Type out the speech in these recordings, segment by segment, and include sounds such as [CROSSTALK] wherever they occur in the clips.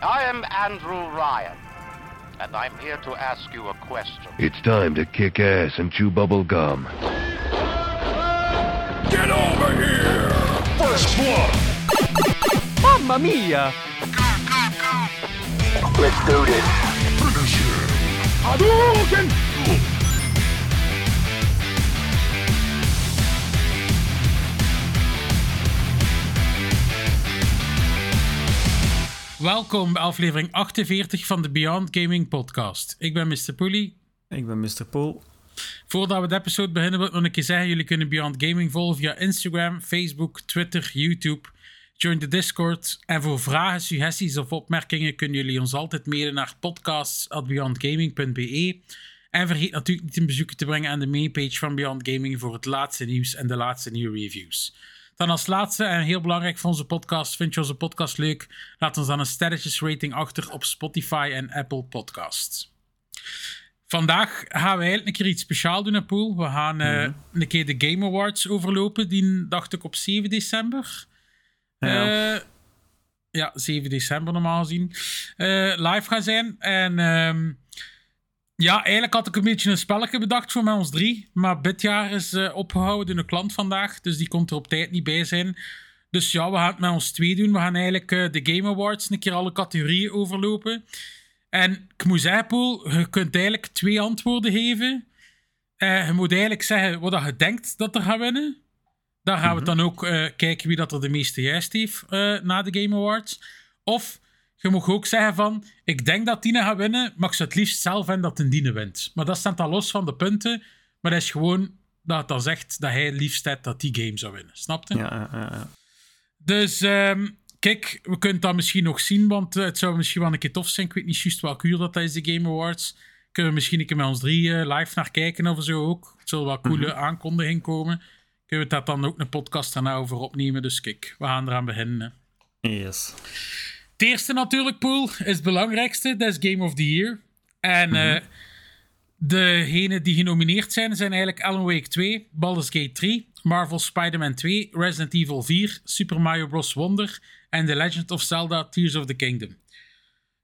I am Andrew Ryan, and I'm here to ask you a question. It's time to kick ass and chew bubble gum. Get over here! First blood! Mamma mia! Let's do this. Finish him! Hadouken! Welkom bij aflevering 48 van de Beyond Gaming Podcast. Ik ben Mr. Pooley. Ik ben Mr. Poel. Voordat we de episode beginnen, wil ik nog een keer zeggen: jullie kunnen Beyond Gaming volgen via Instagram, Facebook, Twitter, YouTube. Join de Discord. En voor vragen, suggesties of opmerkingen kunnen jullie ons altijd mailen naar podcasts.beyondgaming.be. En vergeet natuurlijk niet een bezoek te brengen aan de mainpage van Beyond Gaming voor het laatste nieuws en de laatste nieuwe reviews. Dan als laatste en heel belangrijk voor onze podcast, vind je onze podcast leuk? Laat ons dan een sterretjesrating achter op Spotify en Apple Podcasts. Vandaag gaan we eigenlijk een keer iets speciaals doen, hè, Poel. We gaan eh, een keer de Game Awards overlopen. Die dacht ik op 7 december. Ja. Eh, ja, 7 december normaal gezien. eh, live gaan zijn. En ehm, ja, eigenlijk had ik een beetje een spelletje bedacht voor met ons drie. Maar dit jaar is eh, opgehouden een klant vandaag. Dus die komt er op tijd niet bij zijn. Dus ja, we gaan het met ons twee doen. We gaan eigenlijk eh, de Game Awards een keer alle categorieën overlopen. En ik moet zeggen, Poel, je kunt eigenlijk twee antwoorden geven. Eh, je moet eigenlijk zeggen wat je denkt dat er gaat winnen. Daar gaan we dan ook kijken wie dat er de meeste juist heeft na de Game Awards. Of je mag ook zeggen van, ik denk dat Tine gaat winnen, maar ik zou het liefst zelf hebben dat de Dine wint. Maar dat staat dan los van de punten. Maar dat is gewoon dat het dan zegt dat hij het liefst heeft dat die game zou winnen. Snap je? Ja, ja, ja. Dus ehm, kijk, we kunnen dat misschien nog zien, want eh, het zou misschien wel een keer tof zijn. Ik weet niet juist welke uur dat is, de Game Awards. Kunnen we misschien een keer met ons drie eh, live naar kijken of zo ook. Het zal wel coole aankondiging komen. Kunnen we dat dan ook een podcast daarna over opnemen. Dus kijk, we gaan eraan beginnen. Yes. Het eerste natuurlijk, Poel, is het belangrijkste. Dat is Game of the Year. En eh degenen die genomineerd zijn, zijn eigenlijk Alan Wake 2, Baldur's Gate 3, Marvel Spider-Man 2, Resident Evil 4, Super Mario Bros. Wonder en The Legend of Zelda Tears of the Kingdom.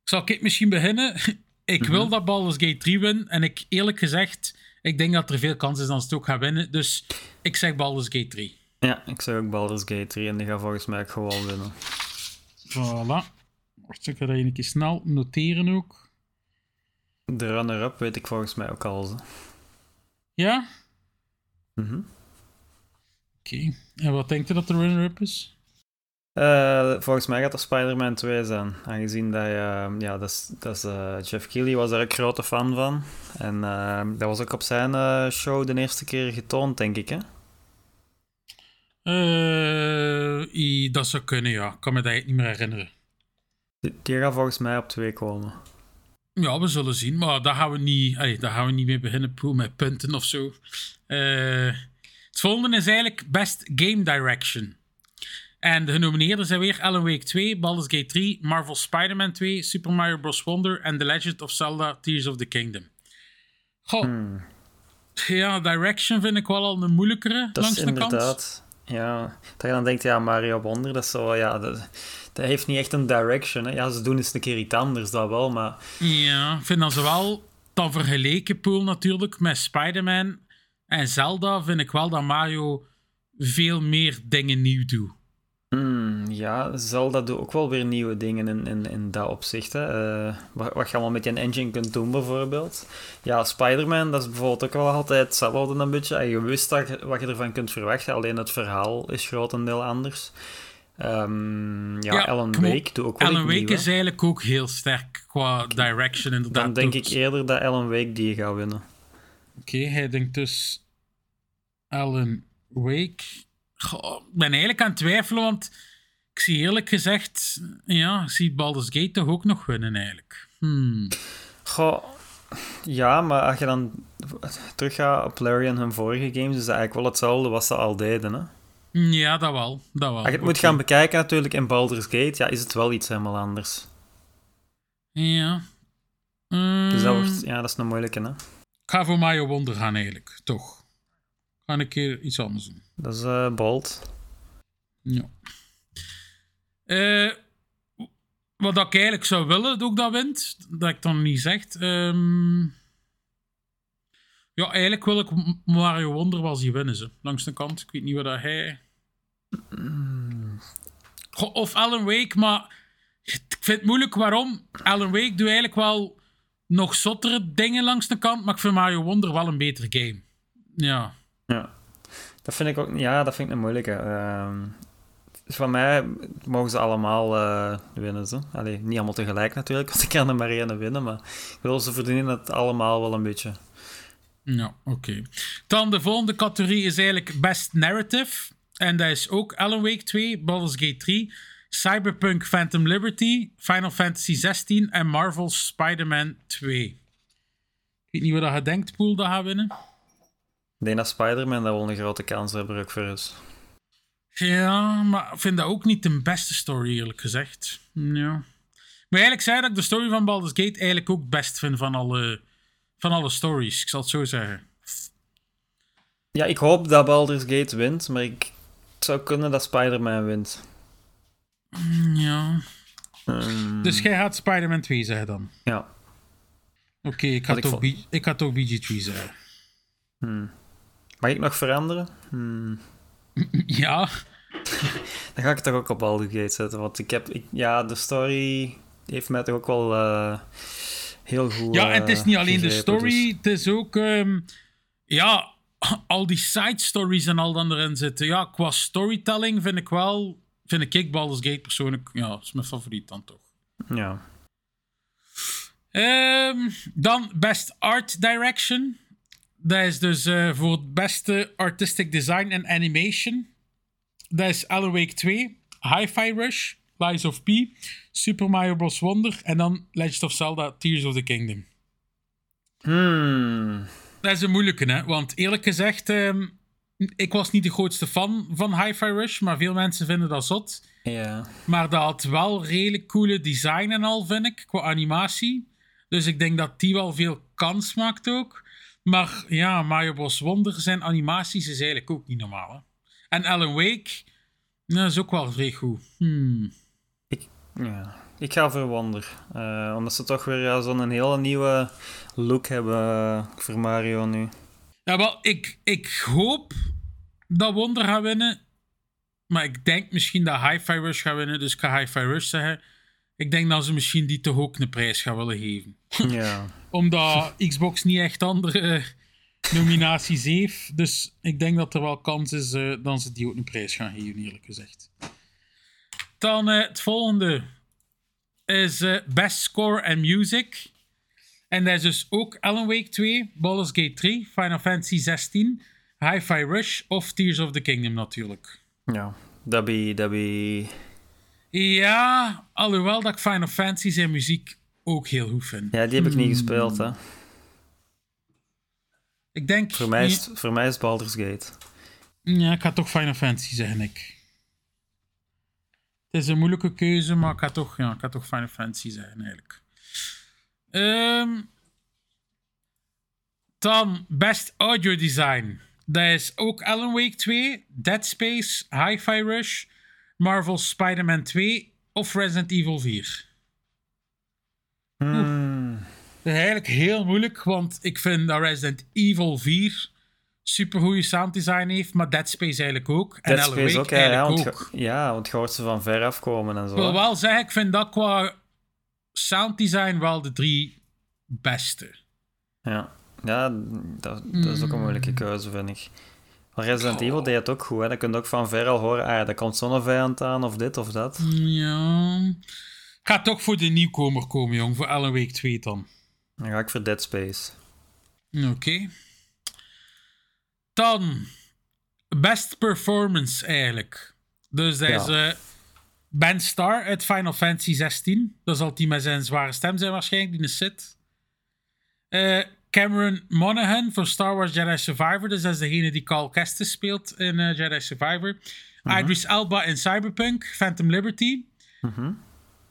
Zal ik misschien beginnen? [LAUGHS] ik wil dat Baldur's Gate 3 win. En ik, eerlijk gezegd, ik denk dat er veel kans is dat ze het ook gaan winnen. Dus ik zeg Baldur's Gate 3. Ja, ik zeg ook Baldur's Gate 3 en die gaat volgens mij ook gewoon winnen. Voilà. Ga dat een keer snel noteren ook. De runner-up weet ik volgens mij ook al. zo. Ja? Mhm. Oké. En wat denkt u dat de runner-up is? Eh, volgens mij gaat er Spider-Man 2 zijn. Aangezien dat, je, ja, dat dat eh, Jeff Keighley was daar ook grote fan van. En eh, dat was ook op zijn eh, show de eerste keer getoond, denk ik. Hè? Eh, i- dat zou kunnen, ja. Ik kan me dat niet meer herinneren. Die, gaat volgens mij op 2 komen. Ja, we zullen zien. Maar daar gaan we niet, allee, daar gaan we niet mee beginnen met punten of zo. Eh, het volgende is eigenlijk Best Game Direction. En de genomineerden zijn weer Alan Wake 2, Baldur's Gate 3, Marvel Spider-Man 2, Super Mario Bros. Wonder en The Legend of Zelda Tears of the Kingdom. Goh, ja, Direction vind ik wel al een moeilijkere Dat langs is de kant. Ja, dat je dan denkt, ja, Mario Wonder, dat is zo, ja, dat, heeft niet echt een direction. Hè. Ja, ze doen eens een keer iets anders, dat wel, maar Ja, ik vind dat ze wel dan vergeleken pool natuurlijk met Spider-Man en Zelda vind ik wel dat Mario veel meer dingen nieuw doet. Hmm, ja, Zelda doet ook wel weer nieuwe dingen in, in, in dat opzicht. Hè. Eh, wat, wat je allemaal met je engine kunt doen, bijvoorbeeld. Ja, Spider-Man, dat is bijvoorbeeld ook wel altijd hetzelfde een beetje. En je wist dat, wat je ervan kunt verwachten, alleen het verhaal is grotendeel anders. Ehm, ja, Alan. Wake doet ook wel Alan Wake is eigenlijk ook heel sterk qua direction inderdaad. Dan denk Doet- ik eerder dat Alan Wake die gaat winnen. Oké, hij denkt dus Alan Wake. Goh, ik ben eigenlijk aan het twijfelen, want ik zie eerlijk gezegd, ja, ik zie Baldur's Gate toch ook nog winnen eigenlijk. Hmm. Goh, ja, maar als je dan teruggaat op Larry en hun vorige games, is dat eigenlijk wel hetzelfde wat ze al deden. Hè? Ja, dat wel. Dat wel. Als je het moet gaan bekijken natuurlijk in Baldur's Gate, ja, is het wel iets helemaal anders. Ja. Dus dat, Mm, wordt, ja, dat is een moeilijke, hè. Ik ga voor Mario Wonder gaan eigenlijk, toch. Ga een keer iets anders doen. Dat is eh bold. Ja. Eh, wat ik eigenlijk zou willen, dat ook dat wint, dat ik dan niet zeg. Ehm, ja, eigenlijk wil ik Mario Wonder wel zien winnen, ze. langs de kant. Ik weet niet wat hij... Goh, Of Alan Wake, maar ik vind het moeilijk waarom. Alan Wake doet eigenlijk wel nog zottere dingen langs de kant, maar ik vind Mario Wonder wel een betere game. Ja. Ja. Dat vind ik ook... Ja, dat vind ik een moeilijke. Ehm, van mij mogen ze allemaal eh, winnen. Zo. Allee, niet allemaal tegelijk natuurlijk, [LAUGHS] want ik kan er maar één winnen. Maar ik wil ze verdienen het allemaal wel een beetje. Ja, oké. Dan de volgende categorie is eigenlijk Best Narrative. En dat is ook Alan Wake 2, Baldur's Gate 3, Cyberpunk Phantom Liberty, Final Fantasy 16 en Marvel's Spider-Man 2. Ik weet niet wat dat je denkt, Poel, dat gaat winnen. Ik denk dat Spider-Man daar wel een grote kans hebben ook voor is. Ja, maar ik vind dat ook niet de beste story, eerlijk gezegd. Ja. Maar eigenlijk zei dat ik de story van Baldur's Gate eigenlijk ook best vind van alle, van alle stories. Ik zal het zo zeggen. Ja, ik hoop dat Baldur's Gate wint, maar ik zou kunnen dat Spider-Man wint. Ja. Ehm, Dus jij gaat Spider-Man 2 zeggen dan? Ja. Oké, ik, had ik ook vond- B- ik had ook BG3 zeggen. Mag ik nog veranderen? Hmm. [LAUGHS] Ja, Dan ga ik het toch ook op Baldur's Gate zetten, want ik heb... Ik, ja, de story heeft mij toch ook wel eh, heel goed ja en het is eh, niet alleen de story, dus- het is ook... ehm, ja, [CLEARS THROAT] al die side stories en al dan erin zitten. Ja, qua storytelling vind ik wel... Vind ik Baldur's Gate persoonlijk... Ja, is mijn favoriet dan toch. Ja. Ehm, dan Best Art Direction. Dat is dus eh, voor het beste artistic design en animation. Dat is Alan Wake 2, Hi-Fi Rush, Lies of P, Super Mario Bros. Wonder en dan Legend of Zelda Tears of the Kingdom. Hmm. Dat is een moeilijke, hè? Want eerlijk gezegd, ehm, ik was niet de grootste fan van Hi-Fi Rush, maar veel mensen vinden dat zot. Ja. Maar dat had wel redelijk coole design en al, vind ik, qua animatie. Dus ik denk dat die wel veel kans maakt ook. Maar ja, Mario Bros. Wonder zijn animaties is eigenlijk ook niet normaal. Hè? En Alan Wake, nou, is ook wel vrij goed. Hmm. Ja, ik ga voor Wonder. Eh, omdat ze toch weer ja, zo'n hele nieuwe look hebben eh, voor Mario nu. Ja, wel, ik, ik hoop dat Wonder gaat winnen. Maar ik denk misschien dat Hi-Fi Rush gaat winnen. Dus ik ga Hi-Fi Rush zeggen. Ik denk dat ze misschien die toch ook een prijs gaan willen geven. Ja. [LAUGHS] Omdat Xbox niet echt andere nominaties heeft. Dus ik denk dat er wel kans is eh, dat ze die ook een prijs gaan geven, eerlijk gezegd. Dan eh, het volgende is eh, Best Score and Music. En dat is dus ook Alan Wake 2, Baldur's Gate 3, Final Fantasy 16, Hi-Fi Rush of Tears of the Kingdom natuurlijk. ja. Dat be, dat be... Ja, alhoewel dat ik Final Fantasy zijn muziek ook heel goed vind. Ja, die heb ik niet gespeeld, hè. Ik denk... Voor mij is, voor mij is het Baldur's Gate. Ja, ik ga toch Final Fantasy zeggen, ik. Het is een moeilijke keuze, maar ik ga toch, ja, ik ga toch Final Fantasy zeggen, eigenlijk. Ehm, dan Best Audio Design. Dat is ook Alan Wake 2, Dead Space, Hi-Fi Rush, Marvel's Spider-Man 2 of Resident Evil 4. Hmm. Dat is eigenlijk heel moeilijk, want ik vind dat Resident Evil 4 super goede sounddesign heeft, maar Dead Space eigenlijk ook. En Dead Alan Space Wake ook, ja, ja, eigenlijk want, ook. je- ja, want je hoort ze van ver afkomen en zo. Ik wil wel zeggen, ik vind dat qua sounddesign wel de drie beste. Ja, ja dat, dat is ook een moeilijke keuze, vind ik. Maar Resident Evil deed het ook goed, hè. Dan kun je ook van ver al horen, ah, ja, daar komt zo'n vijand aan, of dit of dat. Ja. Ga toch voor de nieuwkomer komen, jong. Voor Alan Wake 2 dan. Dan ga ik voor Dead Space. Oké. Dan. Best performance eigenlijk. Dus dat is eh, Ben Star uit Final Fantasy 16. Dat zal die met zijn zware stem zijn waarschijnlijk, die is Sith. Eh, Cameron Monaghan voor Star Wars Jedi Survivor. Dus dat is degene die Carl Kestis speelt in eh, Jedi Survivor. Idris Elba in Cyberpunk, Phantom Liberty.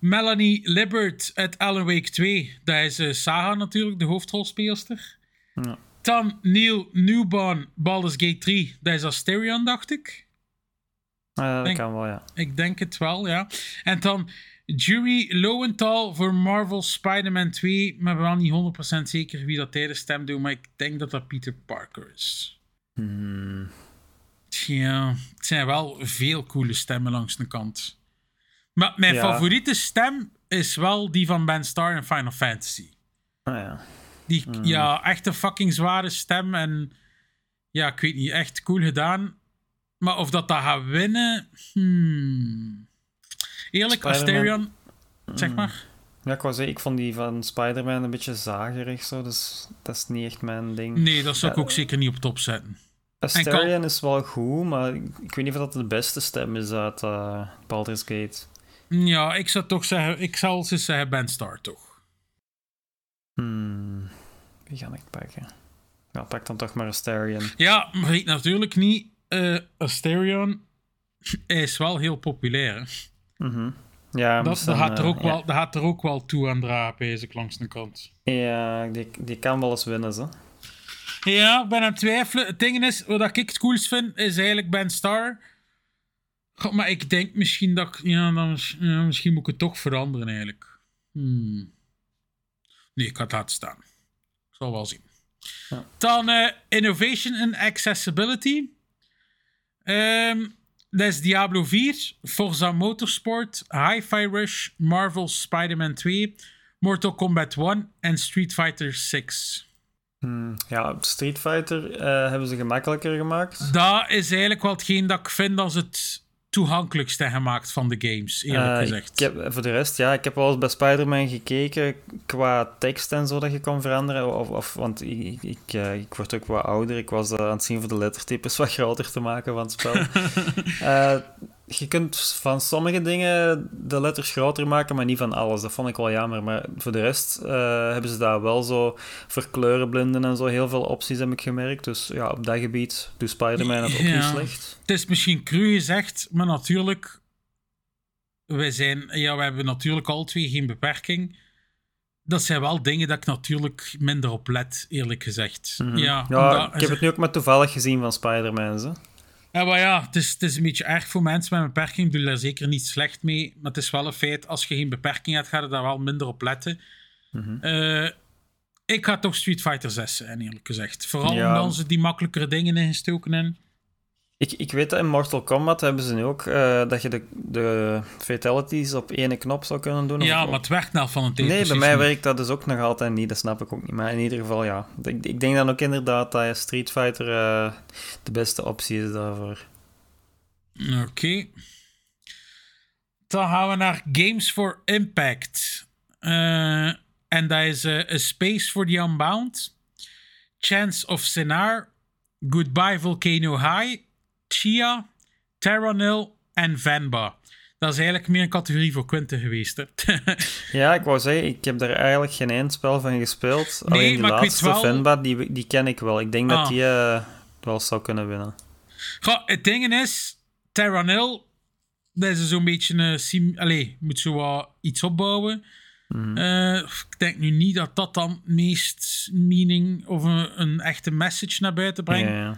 Melanie Libbert uit Alan Wake 2. Dat is eh, Saga natuurlijk, de hoofdrolspeelster. Ja. Dan Neil Newborn, Baldur's Gate 3. Dat is Asterion, dacht ik. Dat Denk- kan wel, ja. Ik denk het wel, ja. En dan Jury Lowenthal voor Marvel Spider-Man 2. Maar ben wel niet 100% zeker wie dat tijdens stem doet. Maar ik denk dat dat Peter Parker is. Hmm. Ja, het zijn wel veel coole stemmen langs de kant. Maar mijn Ja. favoriete stem is wel die van Ben Starr in Final Fantasy. Ah, ja. Die, Hmm. ja, echt een fucking zware stem. En ja, ik weet niet, echt cool gedaan. Maar of dat dat gaat winnen... Hmm. Eerlijk. Asterion... Zeg maar. Ja, ik zeggen, ik vond die van Spider-Man een beetje zagerig zo, dus dat is niet echt mijn ding. Nee, dat zou ik Ja. ook zeker niet op top zetten. Asterion is wel goed, maar ik weet niet of dat de beste stem is uit eh Baldur's Gate. Ja, ik zou toch zeggen... Ik zal ze zeggen Ben Starr, toch. Hmm. Wie ga ik pakken? Ja, pak dan toch maar Asterion. Ja, maar weet natuurlijk niet. eh Asterion is wel heel populair. Mhm. Ja, Dat, dat, dan, gaat er eh, ook wel, dat gaat er ook wel toe aan bezig langs de kant. Ja, die, die kan wel eens winnen, zo. Ja, ik ben aan het twijfelen. Het ding is, wat ik het coolst vind, is eigenlijk Ben Star. Goh, maar ik denk misschien dat ik... Ja, dan, mis- ja, misschien moet ik het toch veranderen, eigenlijk. Hmm. Nee, ik ga het laten staan. Ik zal wel zien. Ja. Dan eh, Innovation and Accessibility. Ehm, dat is Diablo 4, Forza Motorsport, Hi-Fi Rush, Marvel Spider-Man 2, Mortal Kombat 1 en Street Fighter 6. Hmm. Ja, Street Fighter eh, hebben ze gemakkelijker gemaakt. Dat is eigenlijk wel hetgeen dat ik vind als het toegankelijkste gemaakt van de games, eerlijk Eh, gezegd. Ik heb, voor de rest, ja, ik heb wel eens bij Spider-Man gekeken qua tekst en zo dat je kon veranderen. Of, of, want ik, ik, ik, eh, ik word ook wat ouder. Ik was eh, aan het zien voor de lettertypes wat [LAUGHS] groter te maken van het spel. [LAUGHS] Je kunt van sommige dingen de letters groter maken, maar niet van alles. Dat vond ik wel jammer. Maar voor de rest eh, hebben ze daar wel zo voor kleurenblinden en zo heel veel opties, heb ik gemerkt. Dus ja, op dat gebied doet Spider-Man het ook Ja. niet slecht. Het is misschien cru gezegd, maar natuurlijk... Wij zijn... Ja, we hebben natuurlijk alle twee geen beperking. Dat zijn wel dingen dat ik natuurlijk minder op let, eerlijk gezegd. Mhm. Ja, Ja, omdat- ik heb het nu ook maar toevallig gezien van Spider-Man. Ja, maar ja, het is, het is een beetje erg voor mensen met een beperking. Ik bedoel daar zeker niet slecht mee. Maar het is wel een feit, als je geen beperking hebt, ga je daar wel minder op letten. Mhm. Eh, ik ga toch Street Fighter 6 zijn, eerlijk gezegd. Vooral Ja. omdat ze die makkelijkere dingen ingestoken in. Ik, ik weet dat in Mortal Kombat hebben ze nu ook eh, dat je de, de fatalities op één knop zou kunnen doen. Ja, Of- maar het werkt nou van een tijd Nee, bij mij niet. werkt dat dus ook nog altijd niet. Dat snap ik ook niet. Maar in ieder geval, ja. Ik, ik denk dan ook inderdaad dat Street Fighter eh, de beste optie is daarvoor. Oké. Dan gaan we naar Games for Impact. Eh, en dat is A Space for the Unbound, Chance of Sinar, Goodbye Volcano High, Chia, Terranil en Vanba. Dat is eigenlijk meer een categorie voor Quinten geweest. Hè? [LAUGHS] Ja, ik wou zeggen, ik heb daar eigenlijk geen eindspel van gespeeld. Nee, Alleen die maar laatste, wel- Venba, die, die ken ik wel. Ik denk Ah. dat die eh, wel zou kunnen winnen. Goh, het ding is, Terranil, dat is zo'n beetje een sim... Allee, moet zo wat iets opbouwen. Eh, ik denk nu niet dat dat dan meest meaning of een, een echte message naar buiten brengt. Ja,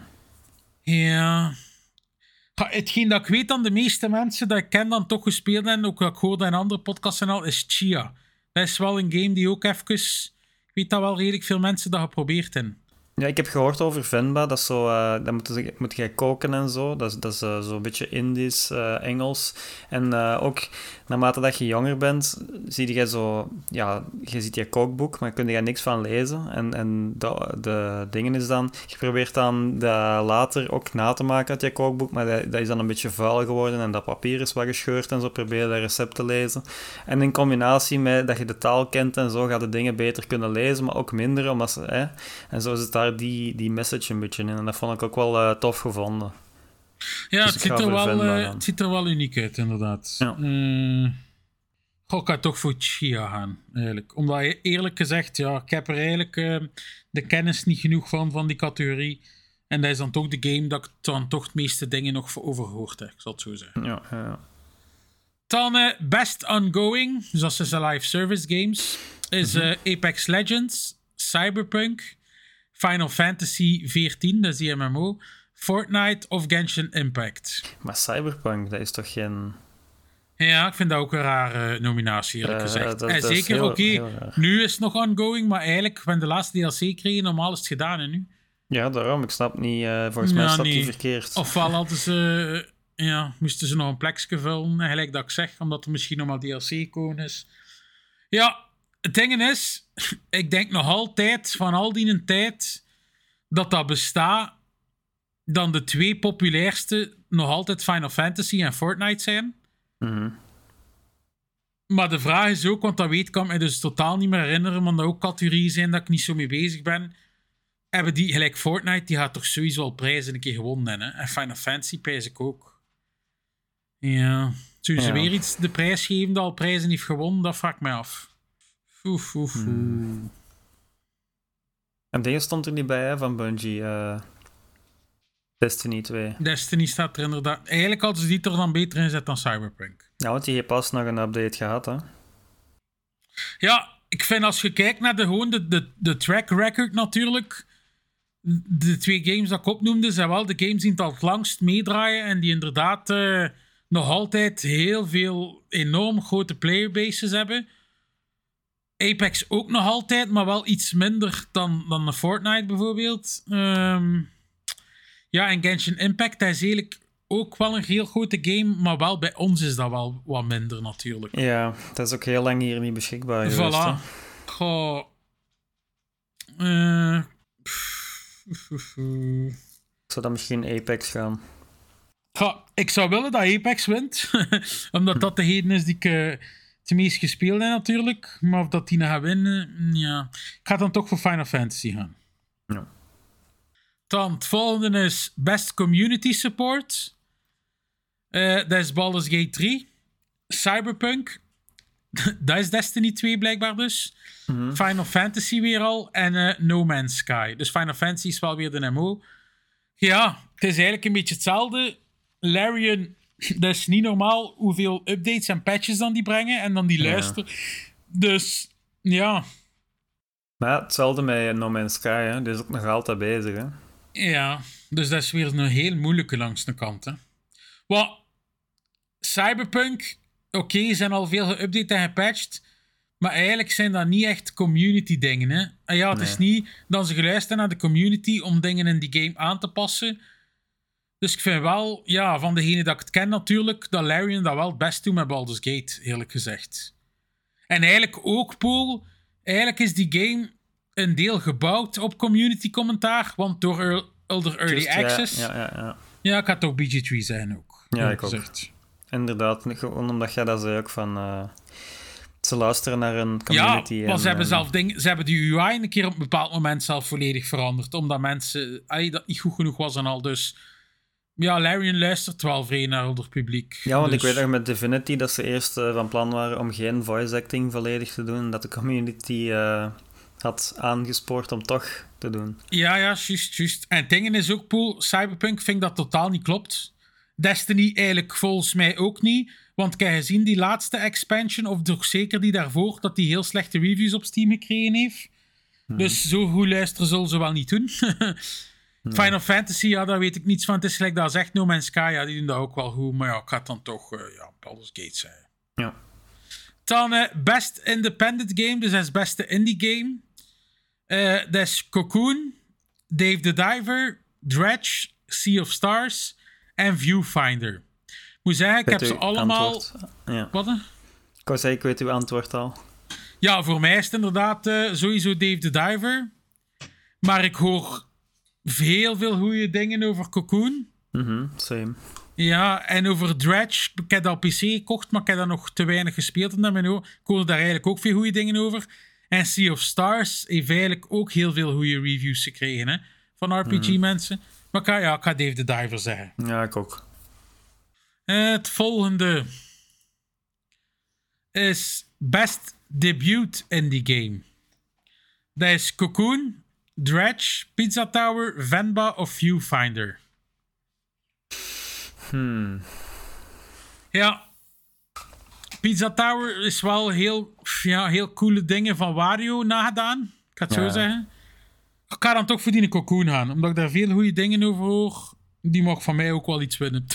ja. Ja. Hetgeen dat ik weet dan de meeste mensen dat ik ken dan toch gespeeld hebben, ook wat ik hoorde in andere podcasts en al, is Chia. Dat is wel een game die ook even... Ik weet dat wel redelijk veel mensen dat geprobeerd hebben. Ja, ik heb gehoord over Venba. Dat is zo, dat moet, moet jij koken en zo. Dat is, dat is eh, zo'n beetje Indisch, eh, Engels. En ook naarmate dat je jonger bent, zie je zo... Ja, je ziet je kookboek, maar kun je niks van lezen. En, en de, de dingen is dan... Je probeert dan dat later ook na te maken uit je kookboek, maar dat, is dan een beetje vuil geworden en dat papier is wat gescheurd en zo. Probeer je dat recept te lezen. En in combinatie met dat je de taal kent en zo, gaat de dingen beter kunnen lezen, maar ook minder, omdat. Hè, en zo zit daar die, die message een beetje in. En dat vond ik ook wel eh, tof gevonden. Ja, Dus het, ziet er wel, eh, het ziet er wel uniek uit, inderdaad. Ja. Goh, ik ga toch voor Chia gaan, eigenlijk. Omdat, je- eerlijk gezegd, ja, ik heb er eigenlijk eh, de kennis niet genoeg van, van die categorie. En dat is dan toch de game dat ik dan toch de meeste dingen nog voor overgehoord heb, ik zal het zo zeggen. Ja, ja. Dan Best Ongoing, dus dat is de live service games, is eh, Apex Legends, Cyberpunk, Final Fantasy 14, dat is die MMO, Fortnite of Genshin Impact. Maar Cyberpunk, dat is toch geen... Ja, ik vind dat ook een rare nominatie, eerlijk Eh, gezegd. dat- en dat is zeker, oké, raar. nu is het nog ongoing, maar eigenlijk, when de laatste DLC kregen, normaal is het gedaan en nu. Ja, daarom. Ik snap niet. eh, volgens mij staat die verkeerd. Ofwel hadden ze, eh, ja, moesten ze nog een plekje vullen, en gelijk dat ik zeg, omdat er misschien nog maar DLC komen is. Ja, het ding is, [LAUGHS] ik denk nog altijd, van al die tijd, dat dat bestaat, dan de twee populairste nog altijd Final Fantasy en Fortnite zijn. Mhm. Maar de vraag is ook, want dat weet kan ik me dus totaal niet meer herinneren, want dat ook categorieën zijn dat ik niet zo mee bezig ben. Hebben die, gelijk Fortnite, die gaat toch sowieso al prijzen een keer gewonnen, hè? En Final Fantasy prijs ik ook. Ja. Zullen ze Ja. weer iets de prijs geven dat al prijzen heeft gewonnen? Dat vraag ik mij af. Oef, oef, Hmm. En dingen stond er niet bij, hè, van Bungie. eh, Destiny 2. Destiny staat er inderdaad... Eigenlijk hadden ze die er dan beter in gezet dan Cyberpunk. Ja, want die heeft pas nog een update gehad, hè. Ja, ik vind als je kijkt naar de, gewoon de, de, de track record natuurlijk. De twee games dat ik opnoemde zijn wel de games die het al het langst meedraaien. En die inderdaad eh, nog altijd heel veel enorm grote playerbases hebben. Apex ook nog altijd, maar wel iets minder dan, dan Fortnite bijvoorbeeld. Ehm, ja, en Genshin Impact, is eigenlijk ook wel een heel grote game. Maar wel bij ons is dat wel wat minder natuurlijk. Ja, dat is ook heel lang hier niet beschikbaar geweest. Voilà. Goh. Ik zou dan misschien Apex gaan. Goh, ik zou willen dat Apex wint. [LAUGHS] Omdat dat degene is die ik eh, het meest gespeeld heb natuurlijk. Maar of dat die nou gaat winnen, mm, ja. Ik ga dan toch voor Final Fantasy gaan. Ja. Dan, het volgende is Best Community Support. Eh, dat is Baldur's Gate 3. Cyberpunk. [LAUGHS] dat is Destiny 2 blijkbaar dus. Final Fantasy weer al. En eh, No Man's Sky. Dus Final Fantasy is wel weer de MO. Ja, het is eigenlijk een beetje hetzelfde. Larian, [LAUGHS] dat is niet normaal hoeveel updates en patches dan die brengen. En dan die Ja. luisteren. Dus, ja. Maar ja, hetzelfde met No Man's Sky, hè. Die is ook nog altijd bezig, hè. Ja, dus dat is weer een heel moeilijke langs de kant. Hè. Wat, Cyberpunk, oké, zijn al veel geüpdate en gepatcht. Maar eigenlijk zijn dat niet echt community dingen. Hè. En ja, het is niet dat ze geluisterd naar de community om dingen in die game aan te passen. Dus ik vind wel, ja, van degene dat ik het ken natuurlijk, dat Larian dat wel het best doet met Baldur's Gate, eerlijk gezegd. En eigenlijk ook, Paul, eigenlijk is die game een deel gebouwd op community commentaar, want door Elder Early Just, ja, Access... Ja, Ja, ja, ja. ik had toch BG3 zijn ook. Ja, ik ook. Inderdaad, gewoon omdat jij dat zei ook van... eh, ze luisteren naar een Ja, community. want en, ze hebben, en- zelf ding, ze hebben die UI een keer op een bepaald moment zelf volledig veranderd. Omdat mensen, allee, dat niet goed genoeg was en al. Dus ja, Larian luistert wel vrij naar het publiek. Ja, want ik Dus- weet nog met Divinity dat ze eerst eh, van plan waren om geen voice acting volledig te doen. Dat de community eh, had aangespoord om toch te doen. Ja, ja, juist, juist. En het ding is ook, Poel, Cyberpunk vind ik dat totaal niet klopt. Destiny eigenlijk volgens mij ook niet. Want ik heb gezien die laatste expansion, of toch zeker die daarvoor, dat die heel slechte reviews op Steam gekregen heeft. Dus zo goed luisteren zullen ze wel niet doen. [LAUGHS] Final Fantasy, ja, daar weet ik niets van. Het is gelijk dat zegt No Man's Sky, ja, die doen dat ook wel goed. Maar ja, ik het dan toch, eh, ja, Baldur's Gate zijn. Ja. Dan eh, Best Independent Game, dus dat is beste indie game. Eh, dat is Cocoon, Dave the Diver, Dredge, Sea of Stars en Viewfinder. Ik moet zeggen, ik heb ze allemaal... antwoord? Ja. Wat? Ik wou zeggen, ik weet uw antwoord al. Ja, voor mij is het inderdaad eh, sowieso Dave the Diver. Maar ik hoor heel veel goede dingen over Cocoon. Mhm, same. Ja, en over Dredge, ik heb dat op PC gekocht, maar ik heb dat nog te weinig gespeeld. En mijn oor. Ik hoor daar eigenlijk ook veel goede dingen over. En Sea of Stars heeft eigenlijk ook heel veel goede reviews gekregen hè, van RPG-mensen. Maar ik ga, ja, ik ga Dave the Diver zeggen. Ja, ik ook. Het volgende is Best Debut Indie Game. Dat is Cocoon, Dredge, Pizza Tower, Venba of Viewfinder. Hmm. Ja. Pizza Tower is wel heel, ja, heel coole dingen van Wario nagedaan. Ik ga het zo zeggen. Ik ga dan toch voor die Cocoon gaan, omdat ik daar veel goede dingen over hoor. Die mag van mij ook wel iets winnen. [LAUGHS]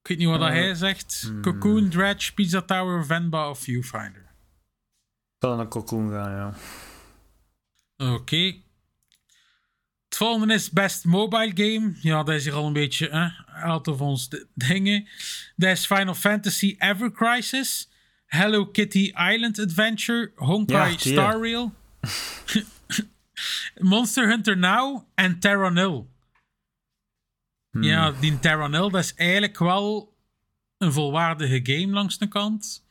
ik weet niet wat dat Eh, hij zegt. hmm. Cocoon, Dredge, Pizza Tower, Venba of Viewfinder. Ik zal naar Cocoon gaan, ja. Oké. Het volgende is Best Mobile Game. Ja, dat is hier al een beetje eh, out of ons dingen. Is Final Fantasy Ever Crisis, Hello Kitty Island Adventure, Honkai Ja. Star Rail, [LAUGHS] Monster Hunter Now en Terra Nil. Ja, die Terra Nil, dat is eigenlijk wel een volwaardige game langs de kant.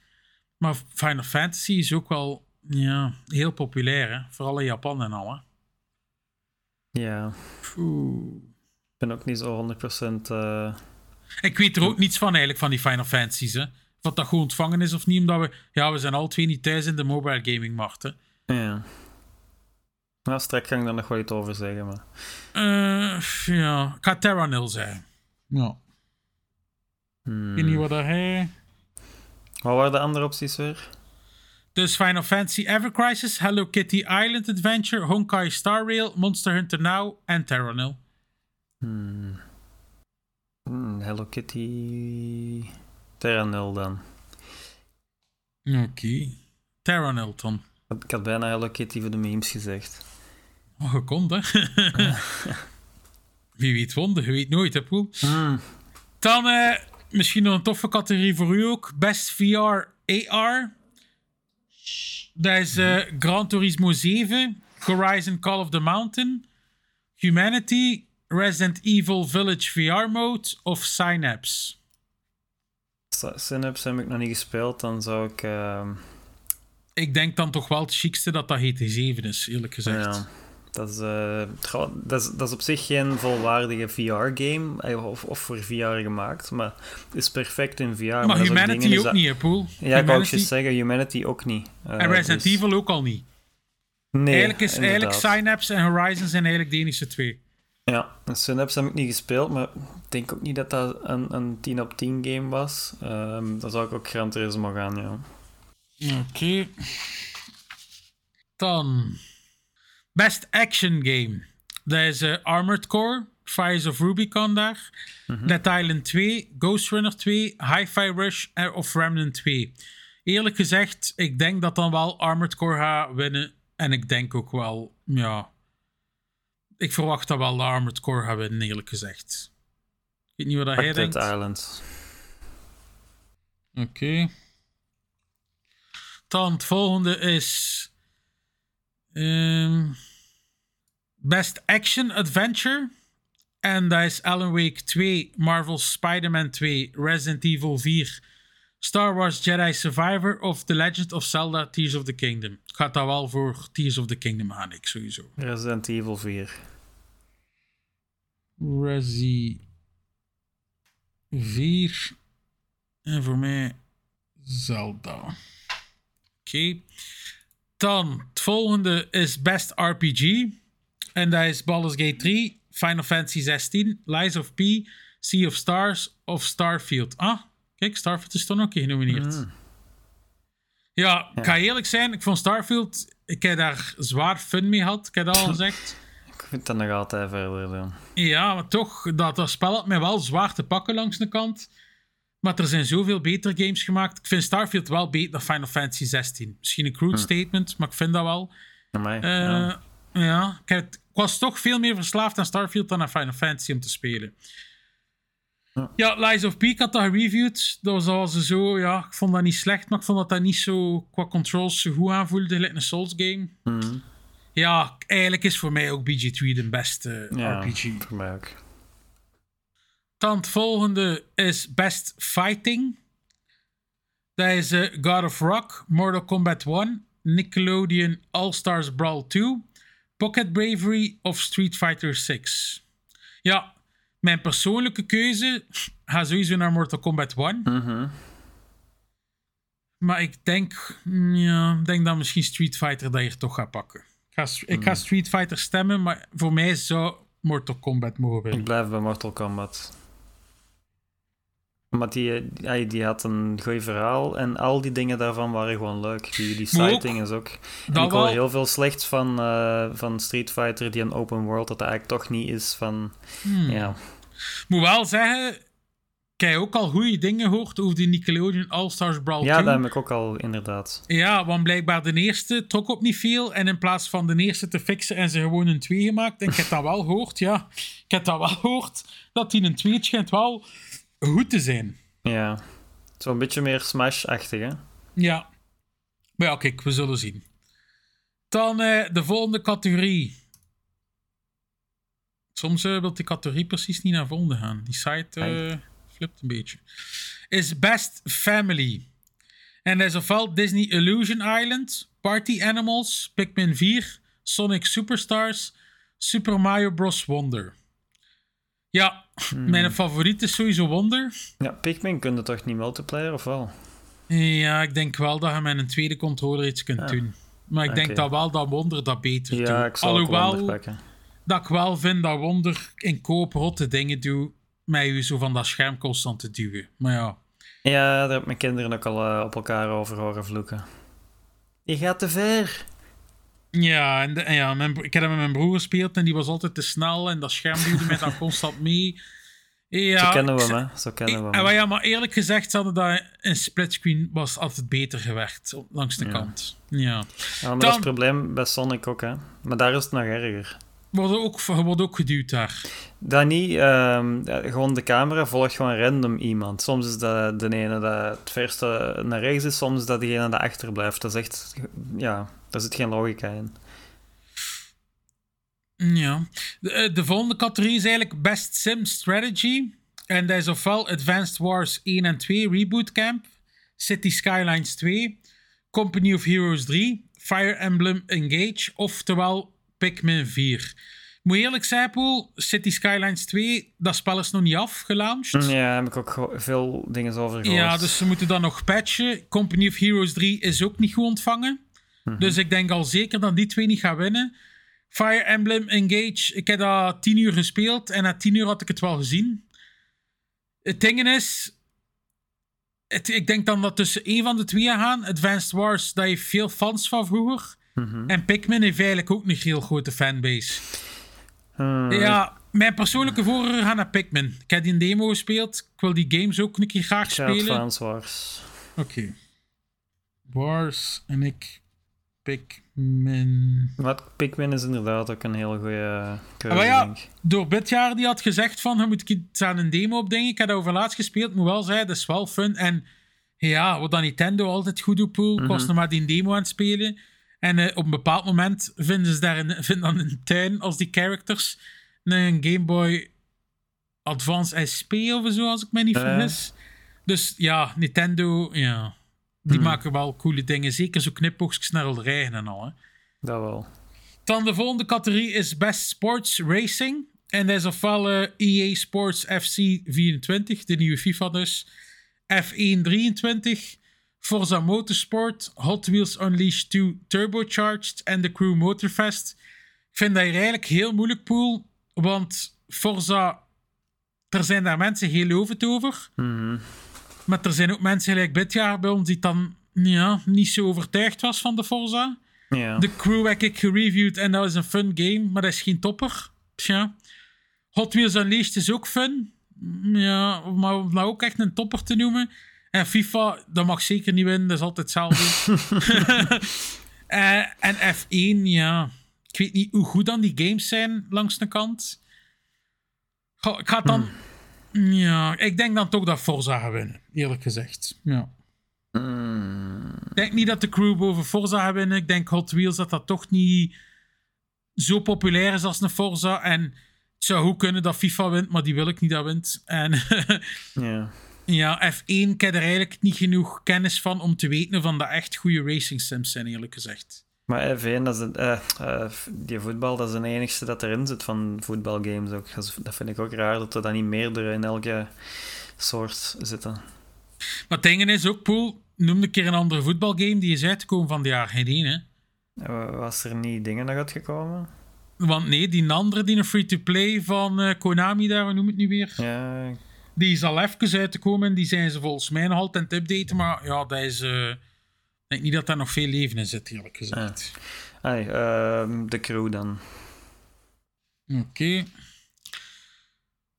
Maar Final Fantasy is ook wel ja, heel populair, hè? vooral in Japan en al. Hè? Ja, Oeh. Ik ben ook niet zo 100% eh Ik weet er ook niets van eigenlijk, van die Final Fantasies. Hè? Wat dat goed ontvangen is of niet, omdat we... Ja, we zijn al twee niet thuis in de mobile gaming markt. Hè? Ja. Nou, straks kan ik daar nog wel iets over zeggen, maar... Eh, ja, ik ga Terra Nil zeggen. Ja. Hmm. Ik weet niet wat dat hij... Wat waren de andere opties weer? Dus Final Fantasy Ever Crisis, Hello Kitty Island Adventure, Honkai Star Rail, Monster Hunter Now en Terra Nil. Hmm, Hello Kitty... Terra Nul dan. Oké. Terra Nil dan. Ik had bijna Hello Kitty voor de memes gezegd. Oh, je komt, hè? [LAUGHS] Wie weet wonder, je weet nooit, hè, Poel? Hmm. Dan eh, misschien nog een toffe categorie voor u ook. Best VR AR. Dat is eh, Gran Turismo 7, Horizon Call of the Mountain, Humanity, Resident Evil Village VR Mode of Synapse. Sy- Synapse heb ik nog niet gespeeld, dan zou ik... ehm, Ik denk dan toch wel het chicste dat dat GT7 is, eerlijk gezegd. ja, dat is, eh, dat, is, dat is op zich geen volwaardige VR-game, of, of voor VR gemaakt, maar het is perfect in VR. maar Humanity ook dat- niet, hè, Poel? Ja, ik wou ook Humanity juist zeggen, Humanity ook niet. Eh, en Resident dus- Evil ook al niet. Nee, eigenlijk is eigenlijk. Synapse en Horizon zijn eigenlijk de enige twee. Ja, Synapse heb ik niet gespeeld, maar ik denk ook niet dat dat een, een 10 op 10 game was. Ehm dan zou ik ook Gran Turismo gaan, ja. Oké. Dan. Best Action Game. Dat is eh, Armored Core, Fires of Rubicon daar, Dead Island 2, Ghost Runner 2, Hi-Fi Rush eh, of Remnant 2. Eerlijk gezegd, ik denk dat dan wel Armored Core gaat winnen. En ik denk ook wel, ja... Ik verwacht dat wel de Armored Core winnen, eerlijk gezegd. Ik weet niet wat hij denkt. Island. Oké. Dan het volgende is. ehm, Best Action Adventure. En dat is Alan Wake 2, Marvel Spider-Man 2, Resident Evil 4, Star Wars Jedi Survivor of The Legend of Zelda Tears of the Kingdom. Ik ga dat wel voor Tears of the Kingdom gaan, ik sowieso. Resident Evil 4. Resi 4. En voor mij Zelda. Oké. Dan, het volgende is Best RPG. En dat is Baldur's Gate 3, Final Fantasy 16, Lies of P, Sea of Stars of Starfield. Ah, kijk, Starfield is dan ook genomineerd. Ja, ik ga eerlijk zijn, ik vond Starfield, ik heb daar zwaar fun mee gehad, ik heb dat al gezegd. [LAUGHS] Ik vind dat nog altijd verder dan. Ja, maar toch, dat, dat spel had mij wel zwaar te pakken langs de kant. Maar er zijn zoveel betere games gemaakt. Ik vind Starfield wel beter dan Final Fantasy 16. Misschien een crude statement, maar ik vind dat wel. Amai, Eh, ja. ja, ik, heb- ik was toch veel meer verslaafd aan Starfield dan aan Final Fantasy om te spelen. Ja. Lies of P, ik had dat gereviewd. Dat was al zo, ja, ik vond dat niet slecht, maar ik vond dat dat niet zo qua controls zo goed aanvoelde, gelijk een Souls game. Mhm. Ja, eigenlijk is voor mij ook BG3 de beste ja, RPG. voor mij ook. Dan het volgende is Best Fighting. Dat is eh, God of Rock, Mortal Kombat 1, Nickelodeon All-Stars Brawl 2, Pocket Bravery of Street Fighter 6. Ja, mijn persoonlijke keuze gaat sowieso naar Mortal Kombat 1. Mhm. Maar ik denk, mm, ja, denk dat misschien Street Fighter dat hier toch gaat pakken. Ik ga, ik ga Street Fighter stemmen, maar voor mij zou Mortal Kombat mogen winnen. Ik blijf bij Mortal Kombat. Maar die, ja, die had een goed verhaal en al die dingen daarvan waren gewoon leuk. Die, die ook- is ook. En ik hoor heel veel slechts van, eh, van Street Fighter, die een open world, dat dat eigenlijk toch niet is van... Hmm. Ja, Moet wel zeggen, ik heb ook al goede dingen gehoord over die Nickelodeon All-Stars Brawl ja 2. dat heb ik ook al inderdaad. Ja, want blijkbaar de eerste trok op niet veel. En in plaats van de eerste te fixen, en ze gewoon een 2 gemaakt. En ik heb dat wel gehoord, ja. Ik heb dat wel gehoord, dat die een 2 schijnt wel goed te zijn. Ja, zo'n beetje meer Smash-achtig, hè? Ja. Maar ja, kijk, we zullen zien. Dan eh, de volgende categorie. Soms eh, wil die categorie precies niet naar voren gaan. Die site eh, flipt een beetje. Is Best Family. En dat is ofwel Disney Illusion Island, Party Animals, Pikmin 4, Sonic Superstars, Super Mario Bros. Wonder. Ja, mijn favoriet is sowieso Wonder. Ja, Pikmin kun je toch niet multiplayer, of wel? Ja, ik denk wel dat je met een tweede controller iets kunt doen. Maar ik denk Oké. dat wel dat Wonder dat beter Ja, doet. ik zal ook Alhoewel pakken. Dat ik wel vind dat Wonder in koop rotte dingen doet met je zo van dat scherm constant te duwen. Maar ja, Ja, daar heb mijn kinderen ook al eh, op elkaar over horen vloeken. Je gaat te ver. ja, en de- en ja mijn, ik heb dat met mijn broer gespeeld en die was altijd te snel en dat scherm duwde mij dan constant mee. Ja, Zo kennen we hem, hè? Zo kennen we hem. maar ja, maar eerlijk gezegd hadden dat in splitscreen was altijd beter gewerkt langs de Ja. kant. Ja. Ja, maar dat is het probleem bij Sonic ook, hè? Maar daar is het nog erger. Wordt ook, wordt ook geduwd daar. Dat niet, ehm, gewoon de camera volgt gewoon random iemand. Soms is dat de ene dat het verste naar rechts is, soms is dat degene dat achter blijft. Dat is echt, ja, daar zit geen logica in. Ja. De, eh, de volgende categorie is eigenlijk Best Sim Strategy. En dat is ofwel Advanced Wars 1 en 2 Reboot Camp, City Skylines 2, Company of Heroes 3, Fire Emblem Engage, oftewel Pikmin 4. Ik moet eerlijk zijn, Poel, City Skylines 2, dat spel is nog niet afgelaunched. Ja, heb ik ook veel dingen over gehoord. Ja, dus ze moeten dat nog patchen. Company of Heroes 3 is ook niet goed ontvangen. Dus ik denk al zeker dat die twee niet gaan winnen. Fire Emblem Engage, ik heb dat 10 uur gespeeld en na 10 uur had ik het wel gezien. Het ding is, het, ik denk dan dat tussen één van de twee gaan. Advanced Wars, dat heeft veel fans van vroeger. En Pikmin heeft eigenlijk ook een heel grote fanbase. Hmm, Ja, mijn persoonlijke voorkeur gaat naar Pikmin. Ik heb die demo gespeeld. Ik wil die games ook een keer graag spelen. Frans Wars. Oké. Wars en ik Pikmin. Wat Pikmin is inderdaad ook een heel goede keuze, maar ja, door Bitjaar die had gezegd van, je moet iets aan een demo opdenken. Ik heb over laatst gespeeld, moet wel zeggen, dat is wel fun. En ja, wat dan Nintendo altijd goed doet, Poel. Ik was nog maar die demo aan het spelen. En eh, op een bepaald moment vinden ze daar in, [LAUGHS] vinden dan in de tuin, als die characters, een Game Boy Advance SP of zo, als ik me niet Ja. vergis. Dus ja, Nintendo, ja, die Mhm. maken wel coole dingen. Zeker zo knipoogjes naar rijden en al. Hè. Dat wel. Dan de volgende categorie is Best Sports Racing. En dat is ofwel eh, EA Sports FC 24, de nieuwe FIFA dus. F1 23, Forza Motorsport, Hot Wheels Unleashed 2 Turbocharged en de Crew Motorfest. Ik vind dat hier eigenlijk heel moeilijk, Poel. Want Forza, er zijn daar mensen heel lovend over. Mhm. Maar er zijn ook mensen gelijk dit jaar bij ons die dan ja, niet zo overtuigd was van de Forza. De crew heb ik gereviewd en dat is een fun game, maar dat is geen topper. Tja. Hot Wheels Unleashed is ook fun. Ja, maar om dat ook echt een topper te noemen. [LAUGHS] En FIFA, dat mag zeker niet winnen, dat is altijd hetzelfde. [LAUGHS] Eh, en F1, ja. Ik weet niet hoe goed dan die games zijn langs de kant. Goh, ik ga dan... Ja, ik denk dan toch dat Forza gaat winnen, eerlijk gezegd. Ja. Ik denk niet dat de crew boven Forza gaat winnen. Ik denk Hot Wheels dat dat toch niet zo populair is als een Forza. En het zou goed kunnen dat FIFA wint, maar die wil ik niet dat wint. En [LAUGHS] ja. Ja, F1, ik heb er eigenlijk niet genoeg kennis van om te weten van dat echt goede racing sims zijn, eerlijk gezegd. Maar F1, dat is een, eh, eh, die voetbal, dat is de enigste dat erin zit van voetbalgames ook. Dat vind ik ook raar, dat er dan niet meerdere in elke soort zitten. Maar het ding is ook, Poel, noem een keer een andere voetbalgame die is uitgekomen van de jaar geen één, hè. Eh, Was er niet dingen nog uitgekomen? Want nee, die andere, die een free-to-play van Konami daar, hoe noem het nu weer? Ja, Die is al even uit te komen. Die zijn ze volgens mij nog altijd aan het updaten. Maar ja, dat is... eh, ik denk niet dat daar nog veel leven in zit, eerlijk gezegd. Ai, ehm, de crew dan. Oké.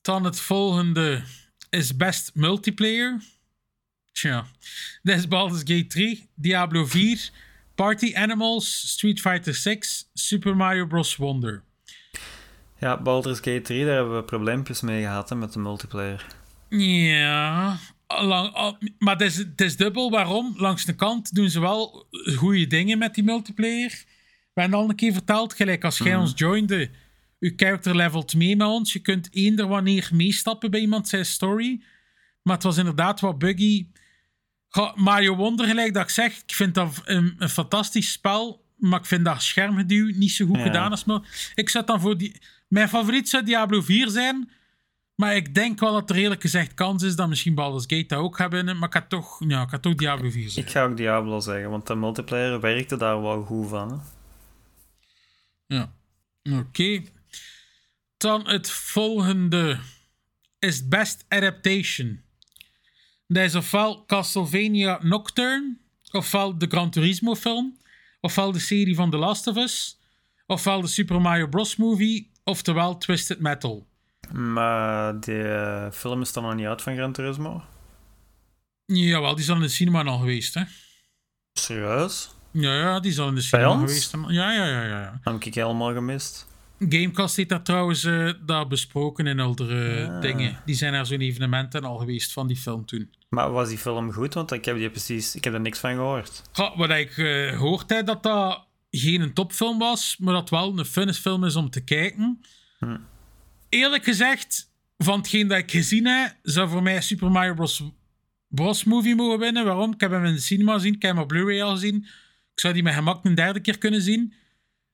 Dan het volgende is best multiplayer. Tja. Dat is Baldur's Gate 3, Diablo 4, Party Animals, Street Fighter 6, Super Mario Bros. Wonder. Ja, Baldur's Gate 3, daar hebben we probleempjes mee gehad hè, met de multiplayer. Ja, lang, al- maar het is, het is dubbel. Waarom? Langs de kant doen ze wel goede dingen met die multiplayer. We hebben al een keer verteld, gelijk als jij ons joinde, je character levelt mee met ons. Je kunt eender wanneer meestappen bij iemand zijn story. Maar het was inderdaad wat buggy. Mario Wonder, gelijk dat ik zeg, ik vind dat een, een fantastisch spel. Maar ik vind dat schermgeduw niet zo goed Ja. gedaan als mul- Ik zet dan voor die... Mijn favoriet zou Diablo 4 zijn. Maar ik denk wel dat er eerlijk gezegd kans is dat misschien Baldur's Gate dat ook gaat winnen. Maar ik ga toch, ja, ik ga toch Diablo 4 zijn. Ik ga ook Diablo zeggen, want de multiplayer werkte daar wel goed van. Hè. Ja. Oké. Dan het volgende is Best Adaptation. Dat is ofwel Castlevania Nocturne, ofwel de Gran Turismo film, ofwel de serie van The Last of Us, ofwel de Super Mario Bros. movie, oftewel Twisted Metal. Maar de eh, film is dan nog niet uit van Gran Turismo. Jawel, die is al in de cinema al geweest, hè? Serieus? Ja, ja, die is al in de cinema geweest. Ja, ja, ja, ja. ja. Dat heb ik helemaal gemist. Gamecast heeft dat trouwens eh, daar besproken in andere Ah. dingen. Die zijn naar zo'n evenementen al geweest van die film toen. Maar was die film goed? Want ik heb, die precies, ik heb er niks van gehoord. Wat ik eh, heb, dat dat geen een topfilm was, maar dat wel een funne film is om te kijken. Hm. Eerlijk gezegd, van hetgeen dat ik gezien heb, zou voor mij Super Mario Bros. Bros. movie mogen winnen. Waarom? Ik heb hem in de cinema gezien, ik heb hem op Blu-ray al gezien. Ik zou die met gemak een derde keer kunnen zien.